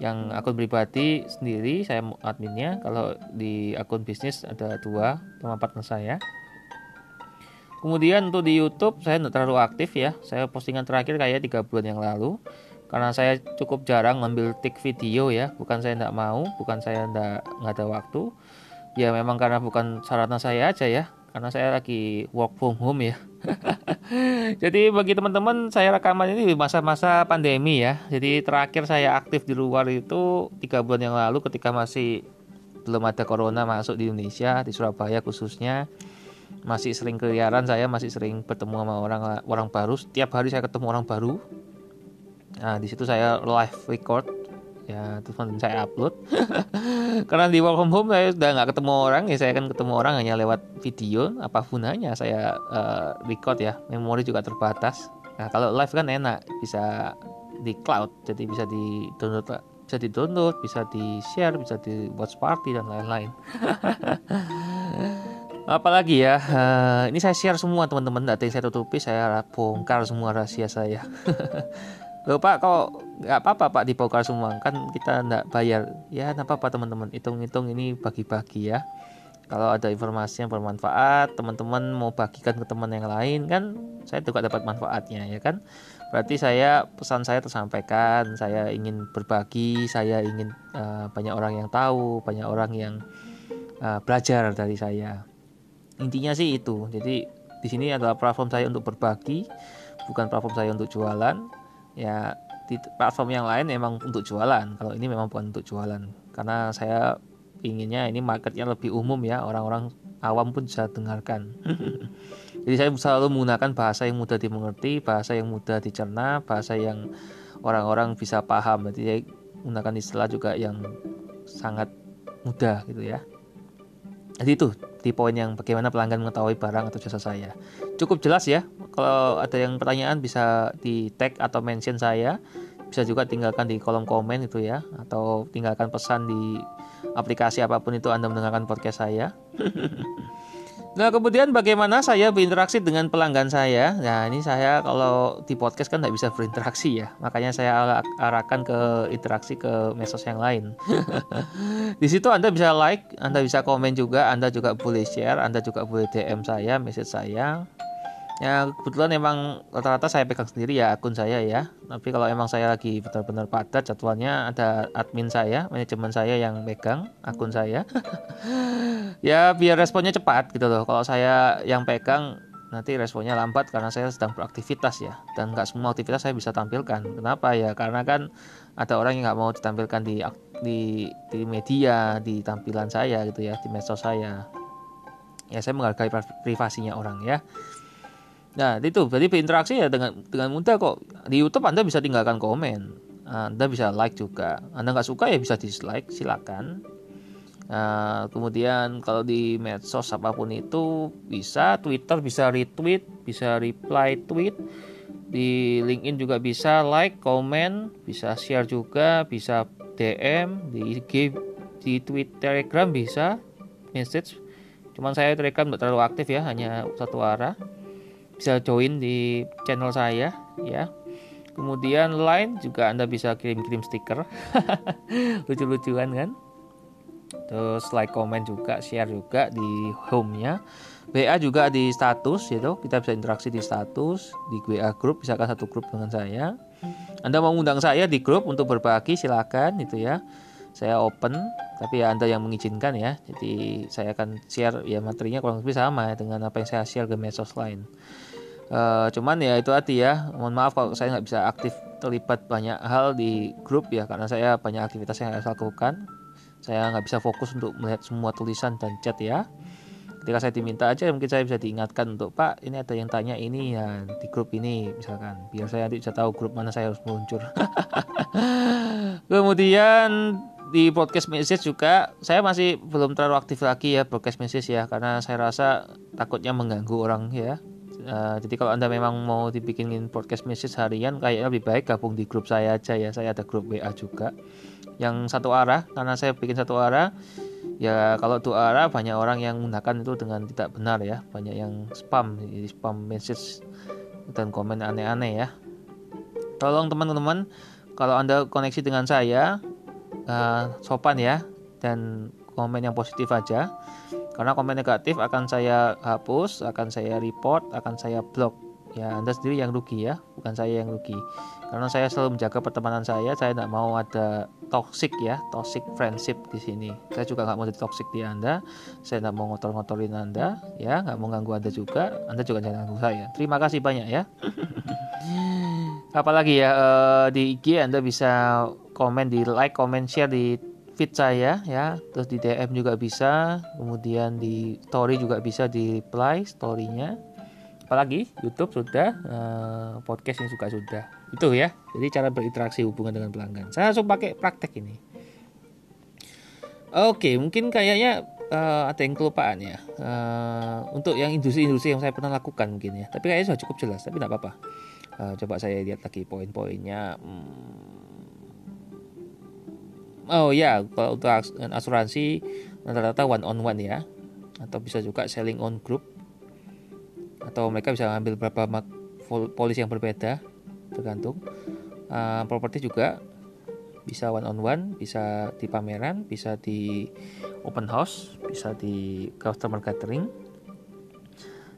yang akun pribadi sendiri saya adminnya kalau di akun bisnis ada dua teman partner saya. Kemudian untuk di YouTube saya tidak terlalu aktif ya. Saya postingan terakhir kayak tiga bulan yang lalu. Karena saya cukup jarang ngambil tik video ya. Bukan saya tidak mau bukan saya tidak nggak ada waktu. Ya memang karena bukan sarana saya aja ya. Karena saya lagi work from home ya. Jadi bagi teman-teman saya rekaman ini di masa-masa pandemi ya. Jadi terakhir saya aktif di luar itu tiga bulan yang lalu ketika masih belum ada corona masuk di Indonesia di Surabaya khususnya. Masih sering keliaran saya masih sering bertemu sama orang orang baru. Setiap hari saya ketemu orang baru. Nah di situ saya live record ya terus saya upload. Karena di work from home saya sudah nggak ketemu orang ya saya kan ketemu orang hanya lewat video apa gunanya saya uh, record ya memori juga terbatas. Nah kalau live kan enak bisa di cloud jadi bisa di download bisa di download bisa di share bisa di watch party dan lain-lain. Apalagi ya uh, ini saya share semua teman-teman. Yang saya tutupi saya bongkar semua rahasia saya Loh pak kok nggak apa-apa pak dibongkar semua? Kan kita nggak bayar. Ya nggak apa-apa teman-teman. Hitung-hitung ini bagi-bagi ya. Kalau ada informasi yang bermanfaat teman-teman mau bagikan ke teman yang lain kan saya juga dapat manfaatnya ya kan? Berarti saya pesan saya tersampaikan. Saya ingin berbagi saya ingin uh, banyak orang yang tahu banyak orang yang uh, belajar dari saya. Intinya sih itu. Jadi di sini adalah platform saya untuk berbagi bukan platform saya untuk jualan ya di platform yang lain memang untuk jualan. Kalau ini memang bukan untuk jualan. Karena saya inginnya ini marketnya lebih umum ya. Orang-orang awam pun bisa dengarkan. Jadi saya selalu menggunakan bahasa yang mudah dimengerti bahasa yang mudah dicerna bahasa yang orang-orang bisa paham. Jadi saya menggunakan istilah juga yang sangat mudah gitu ya jadi itu di poin yang bagaimana pelanggan mengetahui barang atau jasa saya. Cukup jelas ya. Kalau ada yang pertanyaan bisa di tag atau mention saya. Bisa juga tinggalkan di kolom komen itu ya atau tinggalkan pesan di aplikasi apa pun itu Anda mendengarkan podcast saya. Nah kemudian bagaimana saya berinteraksi dengan pelanggan saya? Nah ini saya kalau di podcast kan tidak bisa berinteraksi ya, makanya saya arahkan ke interaksi ke medsos yang lain. di situ Anda bisa like, Anda bisa komen juga, Anda juga boleh share, Anda juga boleh DM saya, message saya ya kebetulan emang rata-rata saya pegang sendiri ya akun saya ya. Tapi kalau emang saya lagi benar-benar padat jadwalnya ada admin saya manajemen saya yang pegang akun saya. Ya biar responnya cepat gitu loh. Kalau saya yang pegang nanti responnya lambat karena saya sedang beraktivitas ya. Dan nggak semua aktivitas saya bisa tampilkan. Kenapa? Ya karena kan ada orang yang nggak mau ditampilkan di di di media di tampilan saya gitu ya di medsos saya. Ya saya menghargai privasinya orang ya Nah, itu berarti berinteraksi ya dengan dengan mudah kok. Di YouTube Anda bisa tinggalkan komen. Anda bisa like juga. Anda nggak suka ya bisa dislike, silakan. Nah, kemudian kalau di medsos apa pun itu bisa Twitter bisa retweet, bisa reply tweet. Di LinkedIn juga bisa like, komen, bisa share juga, bisa DM di IG, di Twitter, Telegram bisa message. Cuman saya Telegram nggak terlalu aktif ya, hanya satu arah bisa join di channel saya ya. Kemudian line juga anda bisa kirim-kirim stiker. Lucu-lucuan kan? Terus like comment juga share juga di home nya WA juga di status gitu. Kita bisa interaksi di status di WA grup misalkan satu grup dengan saya. Anda mau undang saya di grup untuk berbagi silakan itu ya. Saya open tapi ya anda yang mengizinkan ya. Jadi saya akan share ya materinya kurang lebih sama ya dengan apa yang saya share ke medsos lain Uh, cuman ya itu hati ya mohon maaf kalau saya nggak bisa aktif terlibat banyak hal di grup ya karena saya banyak aktivitas yang harus lakukan. Saya nggak bisa fokus untuk melihat semua tulisan dan chat ya. Ketika saya diminta aja mungkin saya bisa diingatkan untuk pak ini ada yang tanya ini ya di grup ini misalkan. Biar saya nanti bisa tahu grup mana saya harus meluncur. Kemudian di podcast message juga saya masih belum terlalu aktif lagi ya podcast message ya karena saya rasa takutnya mengganggu orang ya Uh, jadi kalau anda memang mau dibikinin podcast message harian, kayaknya lebih baik gabung di grup saya aja ya. Saya ada grup WA juga, yang satu arah. Karena saya bikin satu arah, ya kalau dua arah banyak orang yang menggunakan itu dengan tidak benar ya. Banyak yang spam, spam message dan komen aneh-aneh ya. Tolong teman-teman, kalau anda koneksi dengan saya, uh, sopan ya dan komen yang positif aja karena komen negatif akan saya hapus, akan saya report, akan saya blok. Ya, Anda sendiri yang rugi ya, bukan saya yang rugi. Karena saya selalu menjaga pertemanan saya, saya tidak mau ada toxic ya, toxic friendship di sini. Saya juga nggak mau jadi toxic di Anda, saya tidak mau ngotor-ngotorin Anda, ya, nggak mau ganggu Anda juga, Anda juga jangan ganggu saya. Terima kasih banyak ya. Apalagi ya uh, di IG Anda bisa komen di like, comment, share di feed saya ya. Terus di DM juga bisa kemudian di story juga bisa di reply storynya. Apalagi YouTube sudah uh, podcast ini juga sudah. Itu ya. Jadi cara berinteraksi hubungan dengan pelanggan. Saya langsung pakai praktek ini. Oke mungkin kayaknya uh, ada yang kelupaan ya. Uh, untuk yang industri-industri yang saya pernah lakukan mungkin ya. Tapi kayaknya sudah cukup jelas tapi tidak apa-apa. Uh, coba saya lihat lagi poin-poinnya. Hmm oh ya kalau untuk asuransi rata-rata one on one ya. Atau bisa juga selling on group. Atau mereka bisa ambil beberapa polis yang berbeda tergantung. Uh, properti juga bisa one on one bisa di pameran bisa di open house bisa di customer gathering.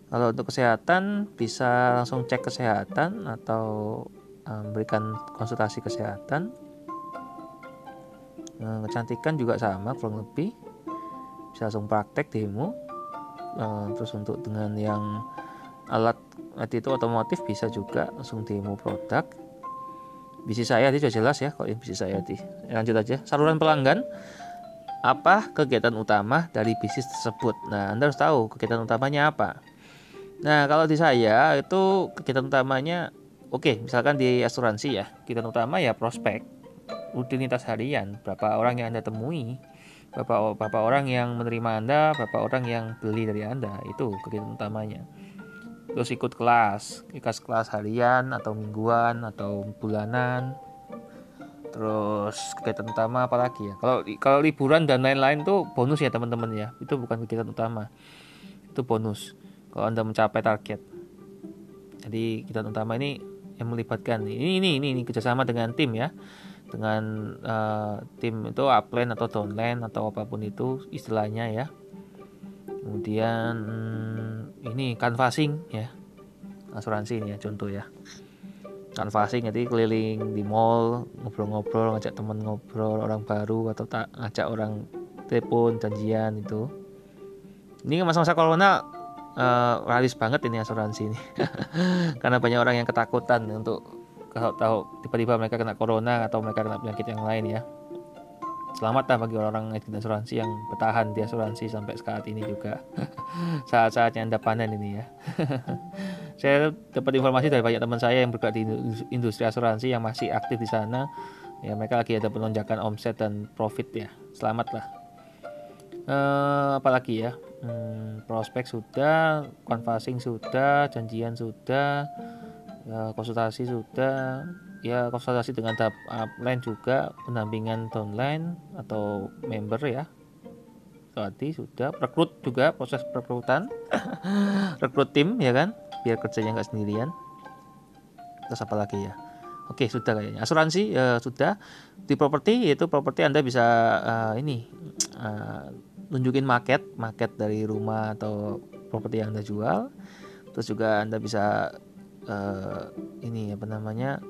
Kalau untuk kesehatan bisa langsung cek kesehatan atau memberikan um, konsultasi kesehatan kecantikan juga sama kurang lebih. Bisa langsung praktek demo. Uh, terus untuk dengan yang alat itu otomotif bisa juga langsung demo produk. Bisnis saya tadi sudah jelas ya kalau ini bisnis saya tadi. Lanjut aja. Saluran pelanggan. Apa kegiatan utama dari bisnis tersebut? Nah anda harus tahu kegiatan utamanya apa. Nah kalau di saya itu kegiatan utamanya oke okay, misalkan di asuransi ya kegiatan utama ya prospek rutinitas harian. Berapa orang yang anda temui berapa berapa orang yang menerima anda berapa orang yang beli dari anda itu kegiatan utamanya. Terus ikut kelas ikas kelas harian atau mingguan atau bulanan. Terus kegiatan utama apalagi ya? Kalau kalau liburan dan lain-lain tuh bonus ya teman-teman ya. Itu bukan kegiatan utama. Itu bonus kalau anda mencapai target. Jadi kegiatan utama ini yang melibatkan. Ini ini ini, ini kerjasama dengan tim ya dengan uh, tim itu upline atau downline atau apa pun itu istilahnya ya. Kemudian hmm, ini canvassing ya asuransi ini ya contoh ya. Canvassing jadi keliling di mall ngobrol-ngobrol ngajak teman ngobrol orang baru atau tak ngajak orang telepon janjian itu. Ini masa-masa corona uh, realis banget ini asuransi ini. Karena banyak orang yang ketakutan untuk kalau tahu tiba-tiba mereka kena corona atau mereka kena penyakit yang lain ya. Selamat lah bagi orang-orang asuransi yang bertahan di asuransi sampai saat ini juga. Saat-saatnya anda panen ini ya. Saya dapat informasi dari banyak teman saya yang bergerak di industri asuransi yang masih aktif di sana. Ya mereka lagi ada penonjakan omset dan profit ya. Selamat lah uh, apalagi ya? Hmm, prospek sudah canvassing sudah janjian sudah ya, konsultasi sudah. Ya konsultasi dengan tahap upline juga pendampingan downline atau member ya. Tadi sudah. Rekrut juga proses perekrutan. Rekrut tim ya kan? Biar kerjanya nggak sendirian. Terus apa lagi ya? Oke sudah kayaknya. Asuransi ya sudah. Di properti yaitu properti anda bisa uh, ini uh, nunjukin market market dari rumah atau properti yang anda jual. Terus juga anda bisa uh, ini apa namanya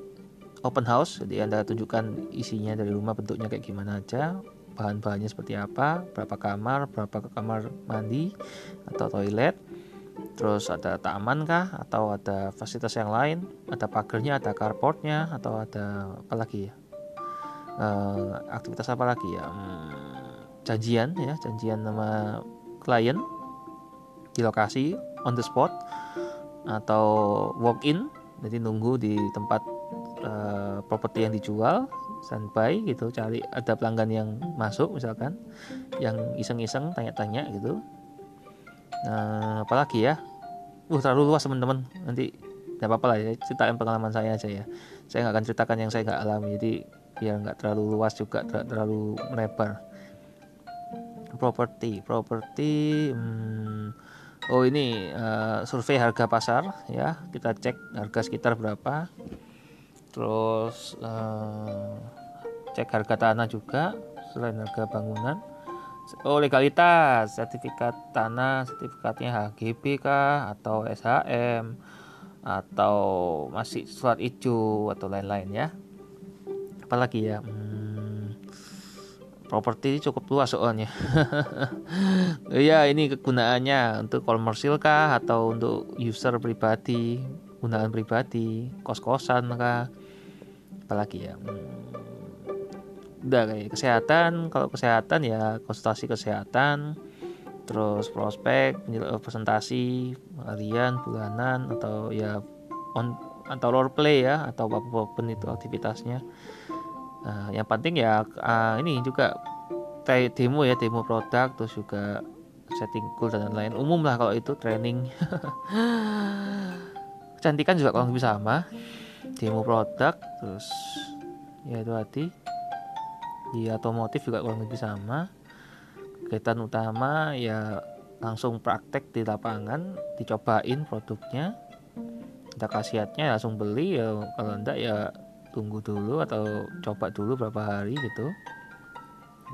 open house. Jadi anda tunjukkan isinya dari rumah bentuknya kayak gimana aja bahan-bahannya seperti apa berapa kamar berapa kamar mandi atau toilet. Terus ada taman kah atau ada fasilitas yang lain ada pagernya ada carportnya atau ada apa lagi ya? Uh, aktivitas apa lagi ya? Hmm, janjian ya janjian sama klien di lokasi on the spot atau walk in jadi nunggu di tempat uh, properti yang dijual standby gitu cari ada pelanggan yang masuk misalkan yang iseng-iseng tanya-tanya gitu. Nah apalagi ya? Uh terlalu luas teman-teman. Nanti nggak apa-apa lah ya ceritain pengalaman saya aja ya. Saya nggak akan ceritakan yang saya nggak alami jadi biar nggak terlalu luas juga ter terlalu melebar. Properti properti hmm, oh ini uh, survei harga pasar ya. Kita cek harga sekitar berapa. Terus uh, cek harga tanah juga selain harga bangunan. Oh legalitas sertifikat tanah sertifikatnya HGB kah atau SHM atau masih surat hijau atau lain-lain ya. Apalagi ya? Hmm, properti cukup luas soalnya. Ya ini kegunaannya untuk komersil kah? Atau untuk user pribadi gunaan pribadi kos-kosan kah? Apalagi ya? Hmm, udah kayak kesehatan. Kalau kesehatan ya konsultasi kesehatan. Terus prospek presentasi harian bulanan atau ya on atau role play ya atau apa pun itu aktivitasnya nah, yang penting ya uh, ini juga demo ya demo produk terus juga setting goal dan lain-lain. Umum lah kalau itu training. Kecantikan juga kalau lebih sama. Demo produk terus ya itu tadi. Di otomotif juga kurang lebih sama. Kegiatan utama ya langsung praktek di lapangan dicobain produknya. Kita khasiatnya langsung beli ya kalau enggak ya tunggu dulu atau coba dulu berapa hari gitu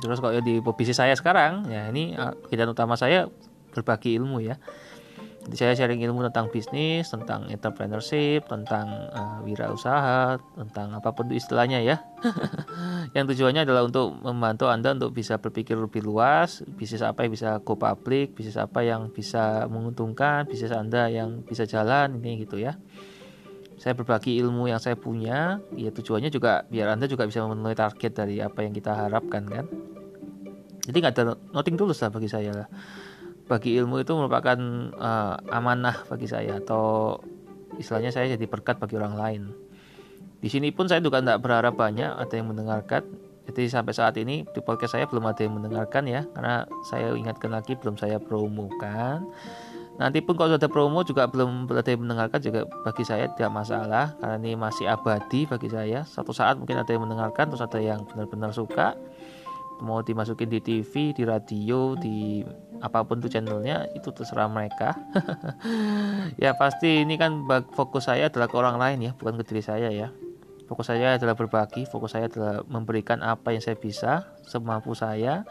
terus kalau di posisi saya sekarang ya ini ah, kegiatan utama saya berbagi ilmu ya jadi saya sharing ilmu tentang bisnis, tentang entrepreneurship, tentang uh, wirausaha, tentang apa pun itu istilahnya ya. yang tujuannya adalah untuk membantu Anda untuk bisa berpikir lebih luas, bisnis apa yang bisa go public, bisnis apa yang bisa menguntungkan, bisnis Anda yang bisa jalan ini gitu ya. Saya berbagi ilmu yang saya punya, ya tujuannya juga biar Anda juga bisa memenuhi target dari apa yang kita harapkan kan. Jadi nggak ada nothing tulus lah bagi saya lah bagi ilmu itu merupakan uh, amanah bagi saya atau istilahnya saya jadi berkat bagi orang lain. Di sini pun saya juga tidak berharap banyak ada yang mendengarkan. Jadi sampai saat ini di podcast saya belum ada yang mendengarkan ya, karena saya ingatkan lagi belum saya promokan. Nanti pun kalau sudah promo juga belum ada yang mendengarkan juga bagi saya tidak masalah karena ini masih abadi bagi saya. Satu saat mungkin ada yang mendengarkan terus ada yang benar-benar suka mau dimasukin di TV, di radio, di apa pun tuh channelnya itu terserah mereka. ya pasti ini kan fokus saya adalah ke orang lain ya, bukan ke diri saya ya. Fokus saya adalah berbagi, fokus saya adalah memberikan apa yang saya bisa, semampu saya,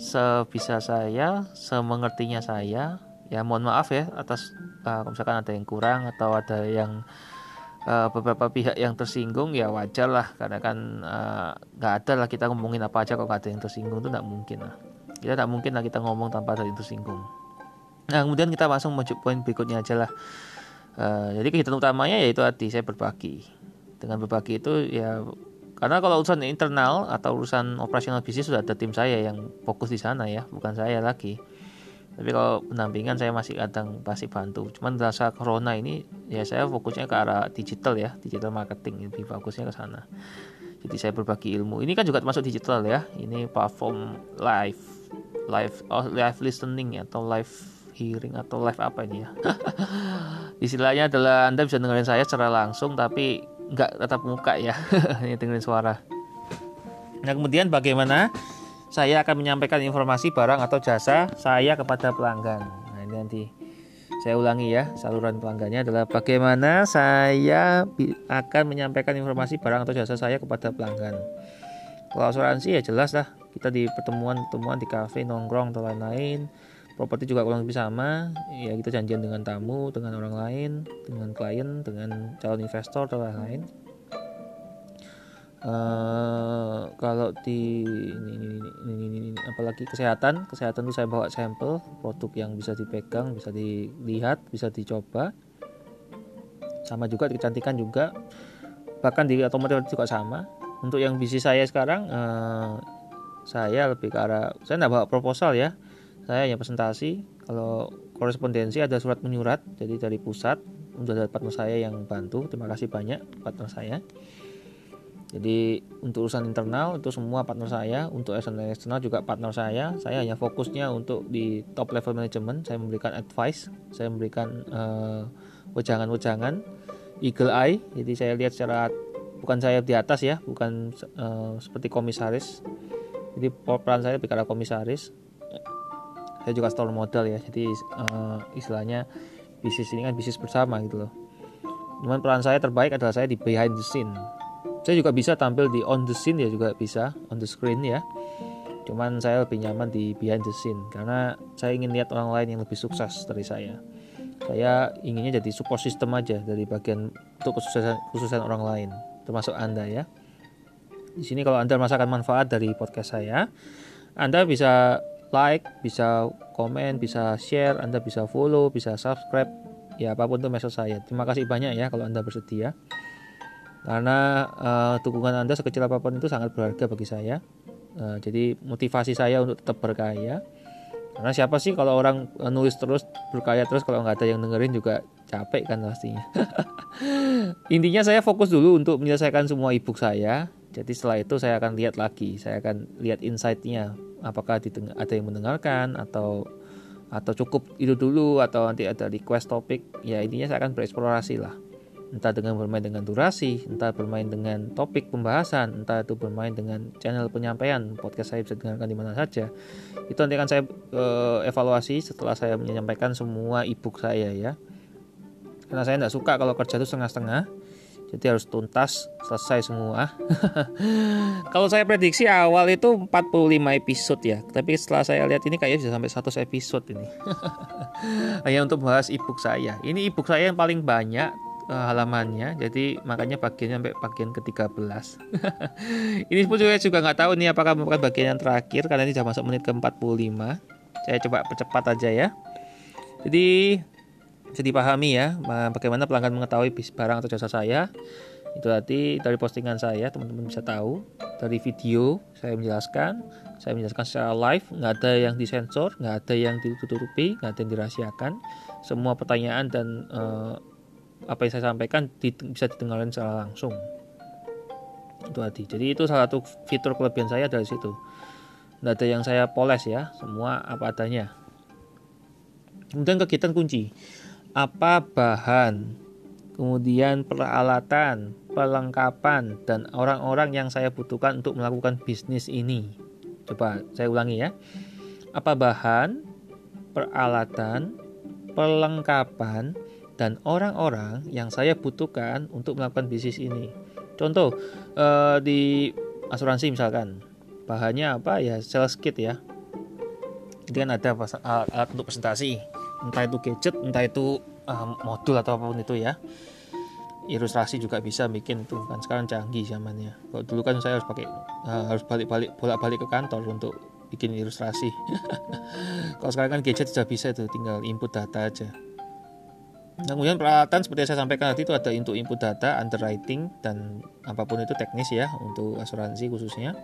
sebisa saya, semengertinya saya. Ya mohon maaf ya atas uh, misalkan ada yang kurang atau ada yang uh, beberapa pihak yang tersinggung ya wajar lah. Karena kan eh, nggak uh, ada lah kita ngomongin apa aja kalau nggak ada yang tersinggung itu nggak mungkin lah. Kita nggak mungkin lah kita ngomong tanpa ada yang tersinggung. Nah kemudian kita langsung menuju poin berikutnya aja lah. Uh, jadi kegiatan utamanya yaitu tadi saya berbagi. Dengan berbagi itu ya karena kalau urusan internal atau urusan operasional bisnis sudah ada tim saya yang fokus di sana ya bukan saya lagi tapi kalau pendampingan saya masih kadang pasti bantu. Cuman rasa corona ini ya saya fokusnya ke arah digital ya digital marketing. Lebih fokusnya ke sana. Jadi saya berbagi ilmu. Ini kan juga termasuk digital ya. Ini platform live live oh, live listening ya, atau live hearing atau live apa ini ya? Istilahnya adalah anda bisa dengerin saya secara langsung tapi nggak tetap muka ya. Ini dengerin suara. Nah kemudian bagaimana saya akan menyampaikan informasi barang atau jasa saya kepada pelanggan. Nah, ini nanti saya ulangi ya, saluran pelanggannya adalah bagaimana saya akan menyampaikan informasi barang atau jasa saya kepada pelanggan. Kalau asuransi ya jelas lah, kita di pertemuan-pertemuan di kafe, nongkrong atau lain-lain. Properti juga kurang lebih sama, ya kita janjian dengan tamu, dengan orang lain, dengan klien, dengan calon investor atau lain-lain Uh, kalau di ini, ini, ini, ini, ini, apalagi kesehatan kesehatan itu saya bawa sampel produk yang bisa dipegang bisa dilihat bisa dicoba. Sama juga kecantikan juga. Bahkan di otomotif juga sama. Untuk yang bisnis saya sekarang uh, saya lebih ke arah saya tidak bawa proposal ya. Saya hanya presentasi. Kalau korespondensi ada surat menyurat jadi dari pusat ada partner saya yang bantu. Terima kasih banyak partner saya jadi untuk urusan internal itu semua partner saya, untuk eksternal juga partner saya. Saya hanya fokusnya untuk di top level management. Saya memberikan advice, saya memberikan uh, wejangan-wejangan, eagle eye. Jadi saya lihat secara bukan saya di atas ya, bukan uh, seperti komisaris. Jadi peran saya bicara komisaris. Saya juga store modal ya. Jadi uh, istilahnya bisnis ini kan bisnis bersama gitu loh. Cuman peran saya terbaik adalah saya di behind the scene saya juga bisa tampil di on the scene ya juga bisa on the screen ya. Cuman saya lebih nyaman di behind the scene karena saya ingin lihat orang lain yang lebih sukses dari saya. Saya inginnya jadi support system aja dari bagian untuk kesuksesan kesuksesan orang lain termasuk anda ya. Di sini kalau anda merasakan manfaat dari podcast saya anda bisa like bisa komen bisa share anda bisa follow bisa subscribe ya apa pun itu mesej saya. Terima kasih banyak ya kalau anda bersedia karena uh, dukungan Anda sekecil apa pun itu sangat berharga bagi saya. Uh, jadi motivasi saya untuk tetap berkarya. Karena siapa sih kalau orang uh, nulis terus berkarya terus kalau nggak ada yang dengerin juga capek kan pastinya. Intinya saya fokus dulu untuk menyelesaikan semua ebook saya. Jadi setelah itu saya akan lihat lagi, saya akan lihat insight-nya, apakah ada yang mendengarkan atau atau cukup itu dulu atau nanti ada request topik. Ya intinya saya akan bereksplorasi lah entah dengan bermain dengan durasi, entah bermain dengan topik pembahasan, entah itu bermain dengan channel penyampaian podcast saya bisa dengarkan di mana saja. Itu nanti akan saya uh, evaluasi setelah saya menyampaikan semua ebook saya ya. Karena saya tidak suka kalau kerja itu setengah-setengah jadi harus tuntas selesai semua kalau saya prediksi awal itu 45 episode ya tapi setelah saya lihat ini kayaknya bisa sampai 100 episode ini hanya untuk bahas ebook saya ini ebook saya yang paling banyak uh, halamannya. Jadi makanya bagiannya sampai bagian ke-13 ini pun juga juga nggak tahu nih apakah merupakan bagian yang terakhir karena ini sudah masuk menit ke-45 saya coba percepat aja ya. Jadi bisa dipahami ya bagaimana pelanggan mengetahui barang atau jasa saya. Itu tadi dari postingan saya teman-teman bisa tahu. Dari video saya menjelaskan. Saya menjelaskan secara live nggak ada yang disensor nggak ada yang ditutupi nggak ada yang dirahasiakan. Semua pertanyaan dan uh, apa yang saya sampaikan bisa didengarkan secara langsung. Itu tadi. Jadi itu salah satu fitur kelebihan saya dari situ. Nggak ada yang saya poles ya semua apa adanya. Kemudian kegiatan kunci. Apa bahan, kemudian peralatan, perlengkapan, dan orang-orang yang saya butuhkan untuk melakukan bisnis ini. Coba saya ulangi ya. Apa bahan, peralatan, perlengkapan, dan orang-orang yang saya butuhkan untuk melakukan bisnis ini. Contoh eh, di asuransi misalkan, bahannya apa? Ya sales kit ya. Ini kan ada alat untuk presentasi. Entah itu gadget entah itu uh, modul atau apa pun itu ya. Ilustrasi juga bisa bikin tuh kan. Sekarang canggih zamannya. Kalau dulu kan saya harus pakai uh, harus balik-balik bolak-balik ke kantor untuk bikin ilustrasi. Kalau sekarang kan gadget sudah bisa itu tinggal input data aja nah, kemudian peralatan seperti yang saya sampaikan tadi itu ada untuk input data underwriting dan apa pun itu teknis ya untuk asuransi khususnya.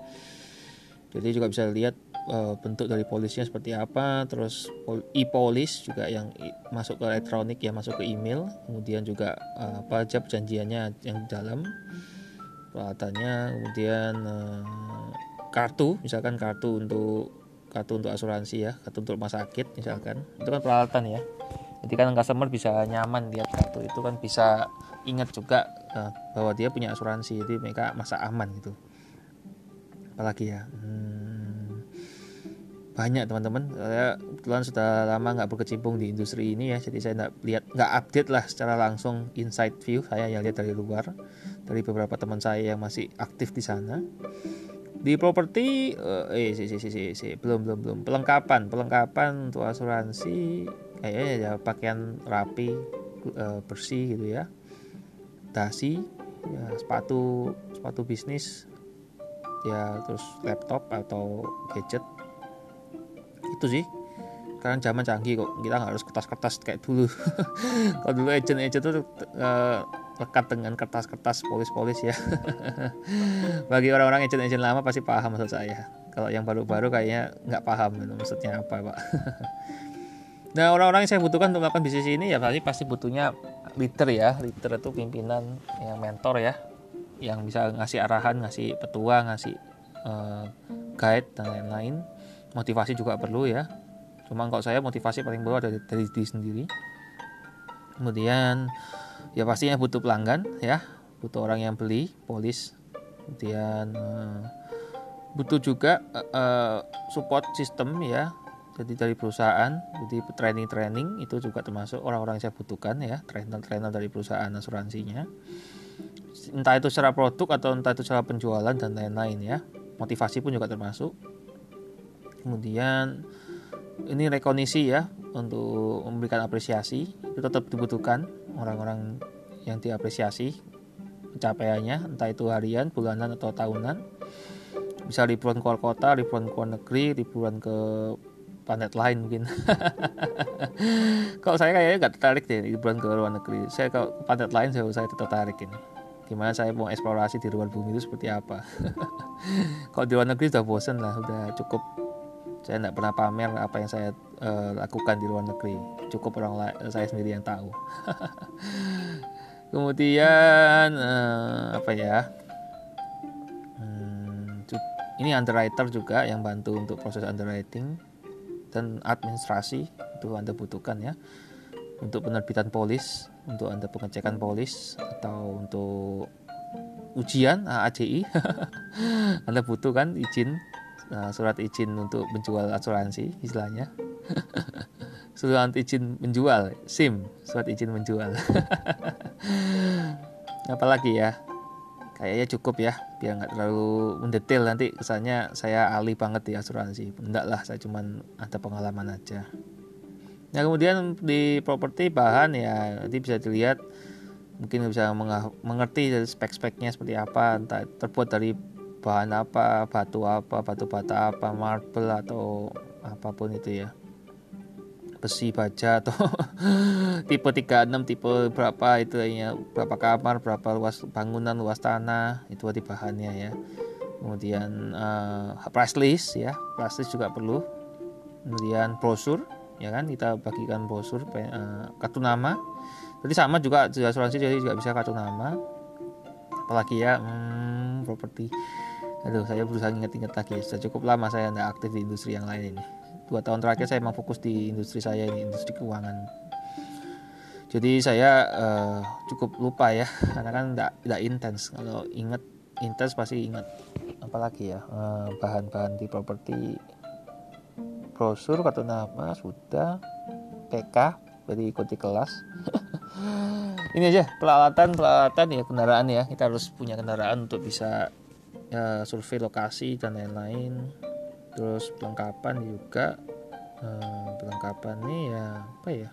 Jadi juga bisa lihat uh, bentuk dari polisnya seperti apa terus e-polis juga yang masuk ke elektronik ya masuk ke email kemudian juga uh, apa aja perjanjiannya yang di dalam peralatannya kemudian uh, kartu misalkan kartu untuk kartu untuk asuransi ya kartu untuk rumah sakit misalkan. Itu kan peralatan ya jadi kan customer bisa nyaman lihat kartu itu kan bisa ingat juga uh, bahwa dia punya asuransi. Jadi mereka masa aman gitu. Apalagi ya hmm, banyak teman-teman. Saya kebetulan sudah lama nggak berkecimpung di industri ini ya. Jadi saya nggak lihat nggak update lah secara langsung inside view. Saya yang lihat dari luar dari beberapa teman saya yang masih aktif di sana. Di properti eh, eh si, si, si, si, si, belum belum belum. Pelengkapan pelengkapan untuk asuransi kayaknya ya pakaian rapi eh, bersih gitu ya. Dasi ya, sepatu sepatu bisnis. Ya terus laptop atau gadget. Itu sih. Sekarang zaman canggih kok. Kita nggak harus kertas-kertas kayak dulu. Kalau dulu agent-agent tuh uh, lekat dengan kertas-kertas polis-polis ya. Bagi orang-orang agent-agent lama pasti paham maksud saya. Kalau yang baru-baru kayaknya nggak paham maksudnya apa pak nah orang-orang yang saya butuhkan untuk melakukan bisnis ini ya pasti pasti butuhnya leader ya. Leader itu pimpinan yang mentor ya. Yang bisa ngasih arahan ngasih petua ngasih uh, guide dan lain-lain. Motivasi juga perlu ya. Cuma kalau saya motivasi paling perlu dari, dari diri sendiri. Kemudian ya pastinya butuh pelanggan ya. Butuh orang yang beli polis. Kemudian uh, butuh juga uh, support system ya jadi dari perusahaan jadi training training itu juga termasuk orang-orang yang saya butuhkan ya trainer trainer dari perusahaan asuransinya. Entah itu secara produk atau entah itu secara penjualan dan lain-lain ya motivasi pun juga termasuk. Kemudian ini rekonisi ya untuk memberikan apresiasi itu tetap dibutuhkan orang-orang yang diapresiasi pencapaiannya entah itu harian, bulanan atau tahunan. Bisa liburan keluar kota, liburan keluar negeri, liburan ke planet lain mungkin. Kalau saya kayaknya nggak tertarik deh liburan ke luar negeri. Saya ke planet lain saya saya tertarik ini. Gimana saya mau eksplorasi di luar bumi itu seperti apa? Kalau di luar negeri sudah bosan lah udah cukup. Saya tidak pernah pamer apa yang saya uh, lakukan di luar negeri. Cukup orang saya sendiri yang tahu. Kemudian uh, apa ya? Hmm, ini underwriter juga yang bantu untuk proses underwriting dan administrasi itu anda butuhkan ya. Untuk penerbitan polis untuk anda pengecekan polis atau untuk ujian AACI anda butuh kan izin uh, surat izin untuk menjual asuransi istilahnya. Surat izin menjual SIM surat izin menjual. Apalagi ya kayaknya cukup ya biar nggak terlalu mendetail nanti. Kesannya saya ahli banget di asuransi. Enggak lah saya cuman ada pengalaman aja. Nah kemudian di properti bahan ya nanti bisa dilihat. Mungkin bisa mengerti dari spek-speknya seperti apa. Entah terbuat dari bahan apa batu apa batu bata apa marble atau apa pun itu ya besi baja atau tipe 36 tipe berapa itu ya berapa kamar berapa luas bangunan luas tanah itu di bahannya ya. Kemudian uh, price list ya price list juga perlu. Kemudian brosur ya kan kita bagikan brosur uh, kartu nama. Jadi sama juga asuransi jadi juga bisa kartu nama. Apalagi ya hmm, properti. Aduh saya berusaha ingat-ingat lagi sudah cukup lama saya tidak aktif di industri yang lain ini dua tahun terakhir saya memang fokus di industri saya ini industri keuangan. Jadi saya uh, cukup lupa ya karena kan tidak intens. Kalau inget intens pasti ingat. Apalagi ya uh, bahan-bahan di properti. Brosur kartu nama sudah. PK jadi ikuti kelas. Ini aja peralatan peralatan ya kendaraan ya. Kita harus punya kendaraan untuk bisa uh, survei lokasi dan lain-lain terus perlengkapan juga hmm, perlengkapan nih ya apa ya?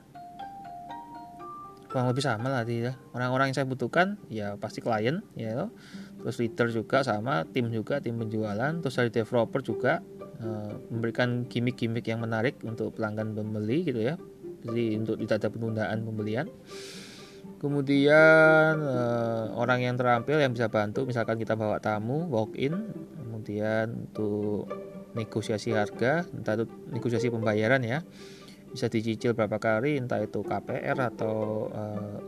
Kurang lebih sama lah ya orang-orang yang saya butuhkan ya pasti klien ya terus leader juga sama tim juga tim penjualan. Terus dari developer juga uh, memberikan gimmick-gimmick yang menarik untuk pelanggan pembeli gitu ya. Jadi untuk tidak ada penundaan pembelian. Kemudian uh, orang yang terampil yang bisa bantu misalkan kita bawa tamu walk in. Kemudian untuk negosiasi harga entah itu negosiasi pembayaran ya. Bisa dicicil berapa kali entah itu KPR atau uh,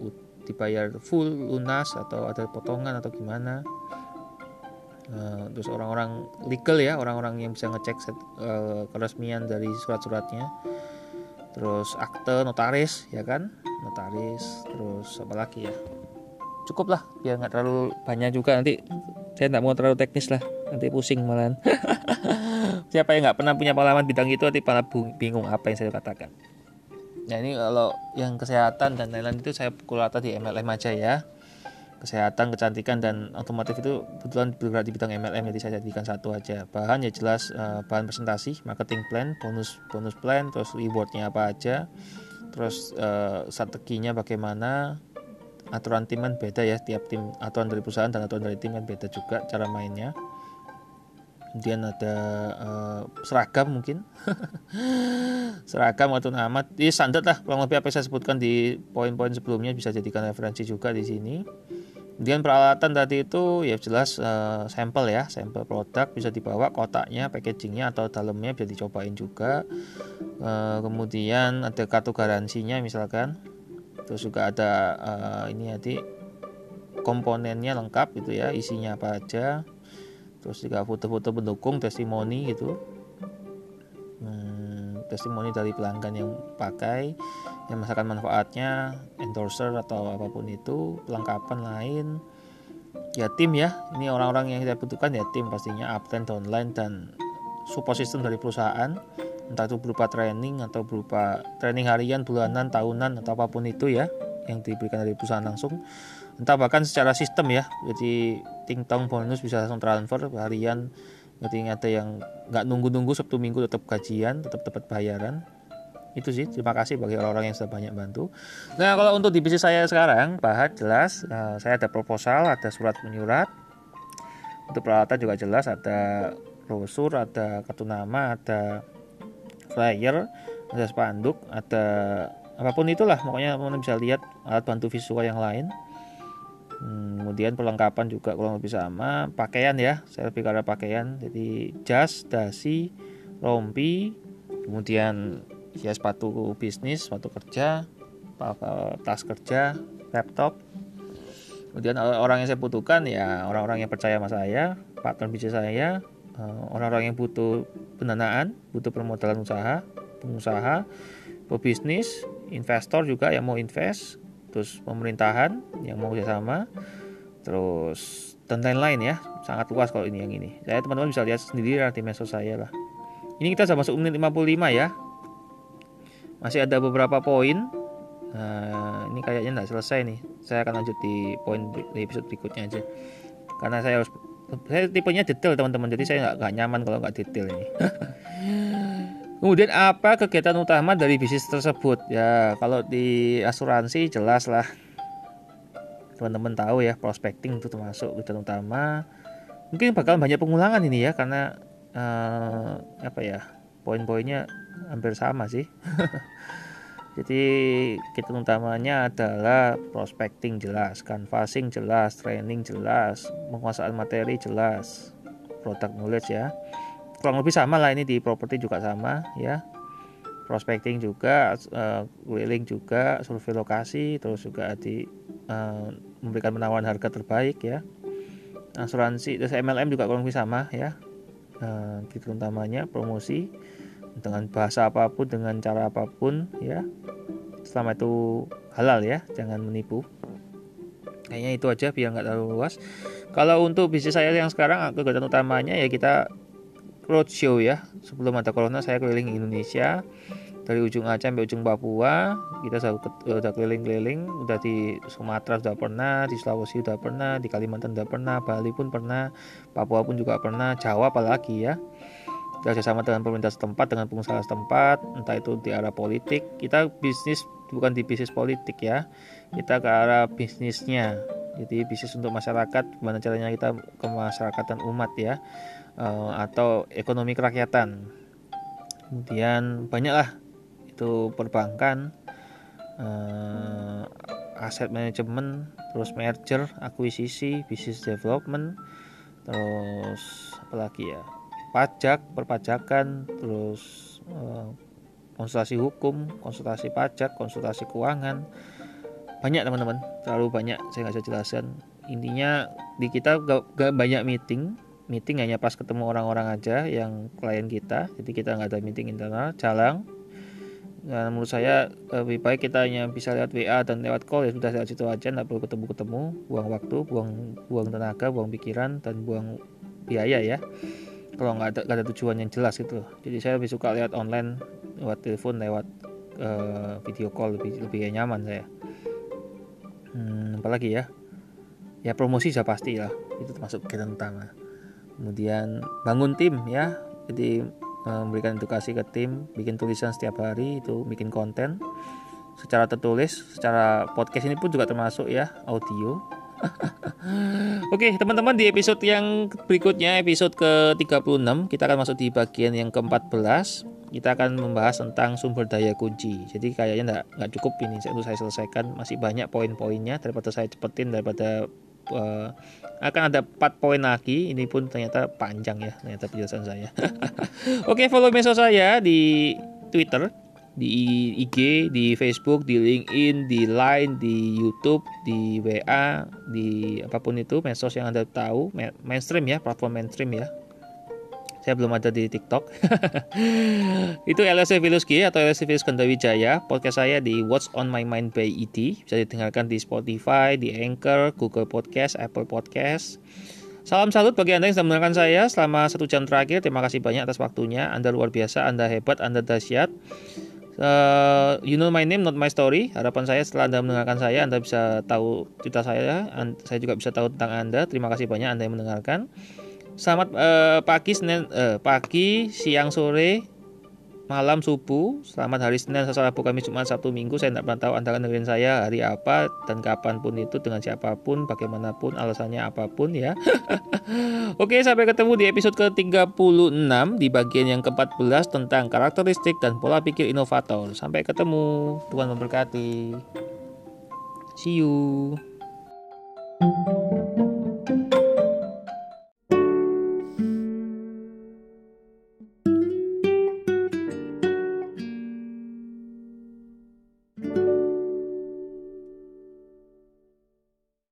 dibayar full lunas atau ada potongan atau gimana. Uh, terus orang-orang legal ya orang-orang yang bisa ngecek set, uh, keresmian dari surat-suratnya. Terus akte notaris ya kan? Notaris terus apa lagi ya? Cukup lah biar nggak terlalu banyak juga. Nanti saya nggak mau terlalu teknis lah nanti pusing malahan. Siapa yang nggak pernah punya pengalaman bidang itu nanti malah bingung apa yang saya katakan. Nah ini kalau yang kesehatan dan lain-lain itu saya pukul rata di MLM aja ya. Kesehatan, kecantikan dan otomotif itu kebetulan bergerak di bidang MLM jadi saya jadikan satu aja. Bahan ya jelas uh, bahan presentasi marketing plan bonus bonus plan terus rewardnya apa aja. Terus uh, strateginya bagaimana. Aturan tim kan beda ya tiap tim aturan dari perusahaan dan aturan dari tim kan beda juga cara mainnya kemudian ada uh, seragam mungkin. Seragam atau nama ini standar lah kurang lebih apa yang saya sebutkan di poin-poin sebelumnya bisa jadikan referensi juga di sini. Kemudian peralatan tadi itu ya jelas uh, sampel ya sampel produk bisa dibawa kotaknya packagingnya atau dalamnya bisa dicobain juga. Uh, kemudian ada kartu garansinya misalkan. Terus juga ada uh, ini tadi komponennya lengkap gitu ya isinya apa aja terus juga foto-foto pendukung testimoni gitu. Hmm, testimoni dari pelanggan yang pakai yang merasakan manfaatnya endorser atau apa pun itu pelengkapan lain. Ya tim ya. Ini orang-orang yang kita butuhkan ya tim pastinya upline downline dan support system dari perusahaan. Entah itu berupa training atau berupa training harian bulanan tahunan atau apa pun itu ya yang diberikan dari perusahaan langsung. Entah bahkan secara sistem ya. Jadi ting tong bonus bisa langsung transfer harian jadi ada yang nggak nunggu-nunggu sabtu minggu tetap gajian tetap dapat bayaran. Itu sih terima kasih bagi orang-orang yang sudah banyak bantu. Nah kalau untuk di bisnis saya sekarang bahan jelas nah, saya ada proposal ada surat menyurat. Untuk peralatan juga jelas ada brosur ada kartu nama ada flyer ada spanduk ada apa pun itulah. Pokoknya teman bisa lihat alat bantu visual yang lain Hmm, kemudian perlengkapan juga kurang lebih sama. Pakaian ya saya lebih karena pakaian. Jadi jas dasi rompi kemudian ya sepatu bisnis sepatu kerja tas kerja laptop. Kemudian orang yang saya butuhkan ya orang-orang yang percaya sama saya partner bisnis saya eh, orang-orang yang butuh pendanaan butuh permodalan usaha pengusaha pebisnis investor juga yang mau invest terus pemerintahan yang mau kerjasama. Terus dan lain-lain ya sangat luas kalau ini yang ini. Saya teman-teman bisa lihat sendiri di medsos saya lah. Ini kita sudah masuk menit 55 ya. Masih ada beberapa poin. Nah ini kayaknya nggak selesai nih. Saya akan lanjut di poin di episode berikutnya aja. Karena saya harus saya tipenya detail teman-teman. Jadi saya nggak nyaman kalau nggak detail ini Kemudian apa kegiatan utama dari bisnis tersebut? Ya, kalau di asuransi jelas lah. Teman-teman tahu ya, prospecting itu termasuk kegiatan utama. Mungkin bakal banyak pengulangan ini ya karena uh, apa ya? Poin-poinnya hampir sama sih. Jadi kegiatan utamanya adalah prospecting jelas, canvassing jelas, training jelas, penguasaan materi jelas, product knowledge ya kurang lebih sama lah ini di properti juga sama ya. Prospecting juga uh, keliling juga survei lokasi terus juga di uh, memberikan penawaran harga terbaik ya. Asuransi terus MLM juga kurang lebih sama ya. Uh, gitu utamanya promosi dengan bahasa apa pun dengan cara apa pun ya. Selama itu halal ya jangan menipu. Kayaknya itu aja biar nggak terlalu luas. Kalau untuk bisnis saya yang sekarang kegiatan utamanya ya kita roadshow ya. Sebelum ada corona saya keliling Indonesia. Dari ujung Aceh sampai ujung Papua kita sudah keliling-keliling. Udah di Sumatera sudah pernah di Sulawesi sudah pernah di Kalimantan sudah pernah Bali pun pernah Papua pun juga pernah Jawa apalagi ya. Kita sama dengan pemerintah setempat dengan pengusaha setempat entah itu di arah politik. Kita bisnis bukan di bisnis politik ya. Kita ke arah bisnisnya. Jadi bisnis untuk masyarakat gimana caranya kita ke masyarakat dan umat ya uh, atau ekonomi kerakyatan. Kemudian banyaklah itu perbankan uh, aset manajemen terus merger akuisisi bisnis development terus apalagi ya pajak perpajakan terus uh, konsultasi hukum konsultasi pajak konsultasi keuangan. Banyak teman-teman. Terlalu banyak saya nggak bisa jelaskan intinya di kita gak, gak banyak meeting meeting hanya pas ketemu orang-orang aja yang klien kita. Jadi kita nggak ada meeting internal jalan. Dan menurut saya lebih baik kita hanya bisa lihat WA dan lewat call. Ya sudah lewat situ aja nggak perlu ketemu-ketemu. Buang waktu buang buang tenaga buang pikiran dan buang biaya ya. Kalau nggak ada, ada tujuan yang jelas gitu. Jadi saya lebih suka lihat online lewat telepon lewat uh, video call. Lebih lebih nyaman saya. Hmm, apalagi ya? Ya promosi sudah pasti lah. Itu termasuk kegiatan utama kemudian bangun tim ya. Jadi eh, memberikan edukasi ke tim bikin tulisan setiap hari itu bikin konten. Secara tertulis secara podcast ini pun juga termasuk ya audio. Oke teman-teman di episode yang berikutnya episode ke-36 kita akan masuk di bagian yang ke-14 kita akan membahas tentang sumber daya kunci. Jadi kayaknya nggak cukup ini. Untuk saya selesaikan masih banyak poin-poinnya. Daripada saya cepetin daripada uh, akan ada 4 poin lagi. Ini pun ternyata panjang ya ternyata penjelasan saya. Oke, follow media saya di Twitter, di IG, di Facebook, di LinkedIn, di Line, di YouTube, di WA, di apa pun itu medsos yang Anda tahu, mainstream ya, platform mainstream ya saya belum ada di TikTok. itu LSC Filuski atau LSC Filus Wijaya. Podcast saya di What's on My Mind by ET. Bisa didengarkan di Spotify, di Anchor, Google Podcast, Apple Podcast. Salam salut bagi Anda yang sedang mendengarkan saya selama satu jam terakhir. Terima kasih banyak atas waktunya. Anda luar biasa, Anda hebat, Anda dahsyat. Uh, you know my name, not my story. Harapan saya setelah Anda mendengarkan saya, Anda bisa tahu cerita saya. Saya juga bisa tahu tentang Anda. Terima kasih banyak Anda yang mendengarkan. Selamat uh, pagi Senin uh, pagi, siang, sore, malam, subuh. Selamat hari Senin, Selasa, Rabu, Kamis, Jumat, Sabtu, Minggu. Saya tidak pernah tahu Anda akan dengerin saya hari apa dan kapan pun itu dengan siapa pun, bagaimanapun, alasannya apa pun ya. Oke, sampai ketemu di episode ke-36 di bagian yang ke-14 tentang karakteristik dan pola pikir inovator. Sampai ketemu. Tuhan memberkati. See you.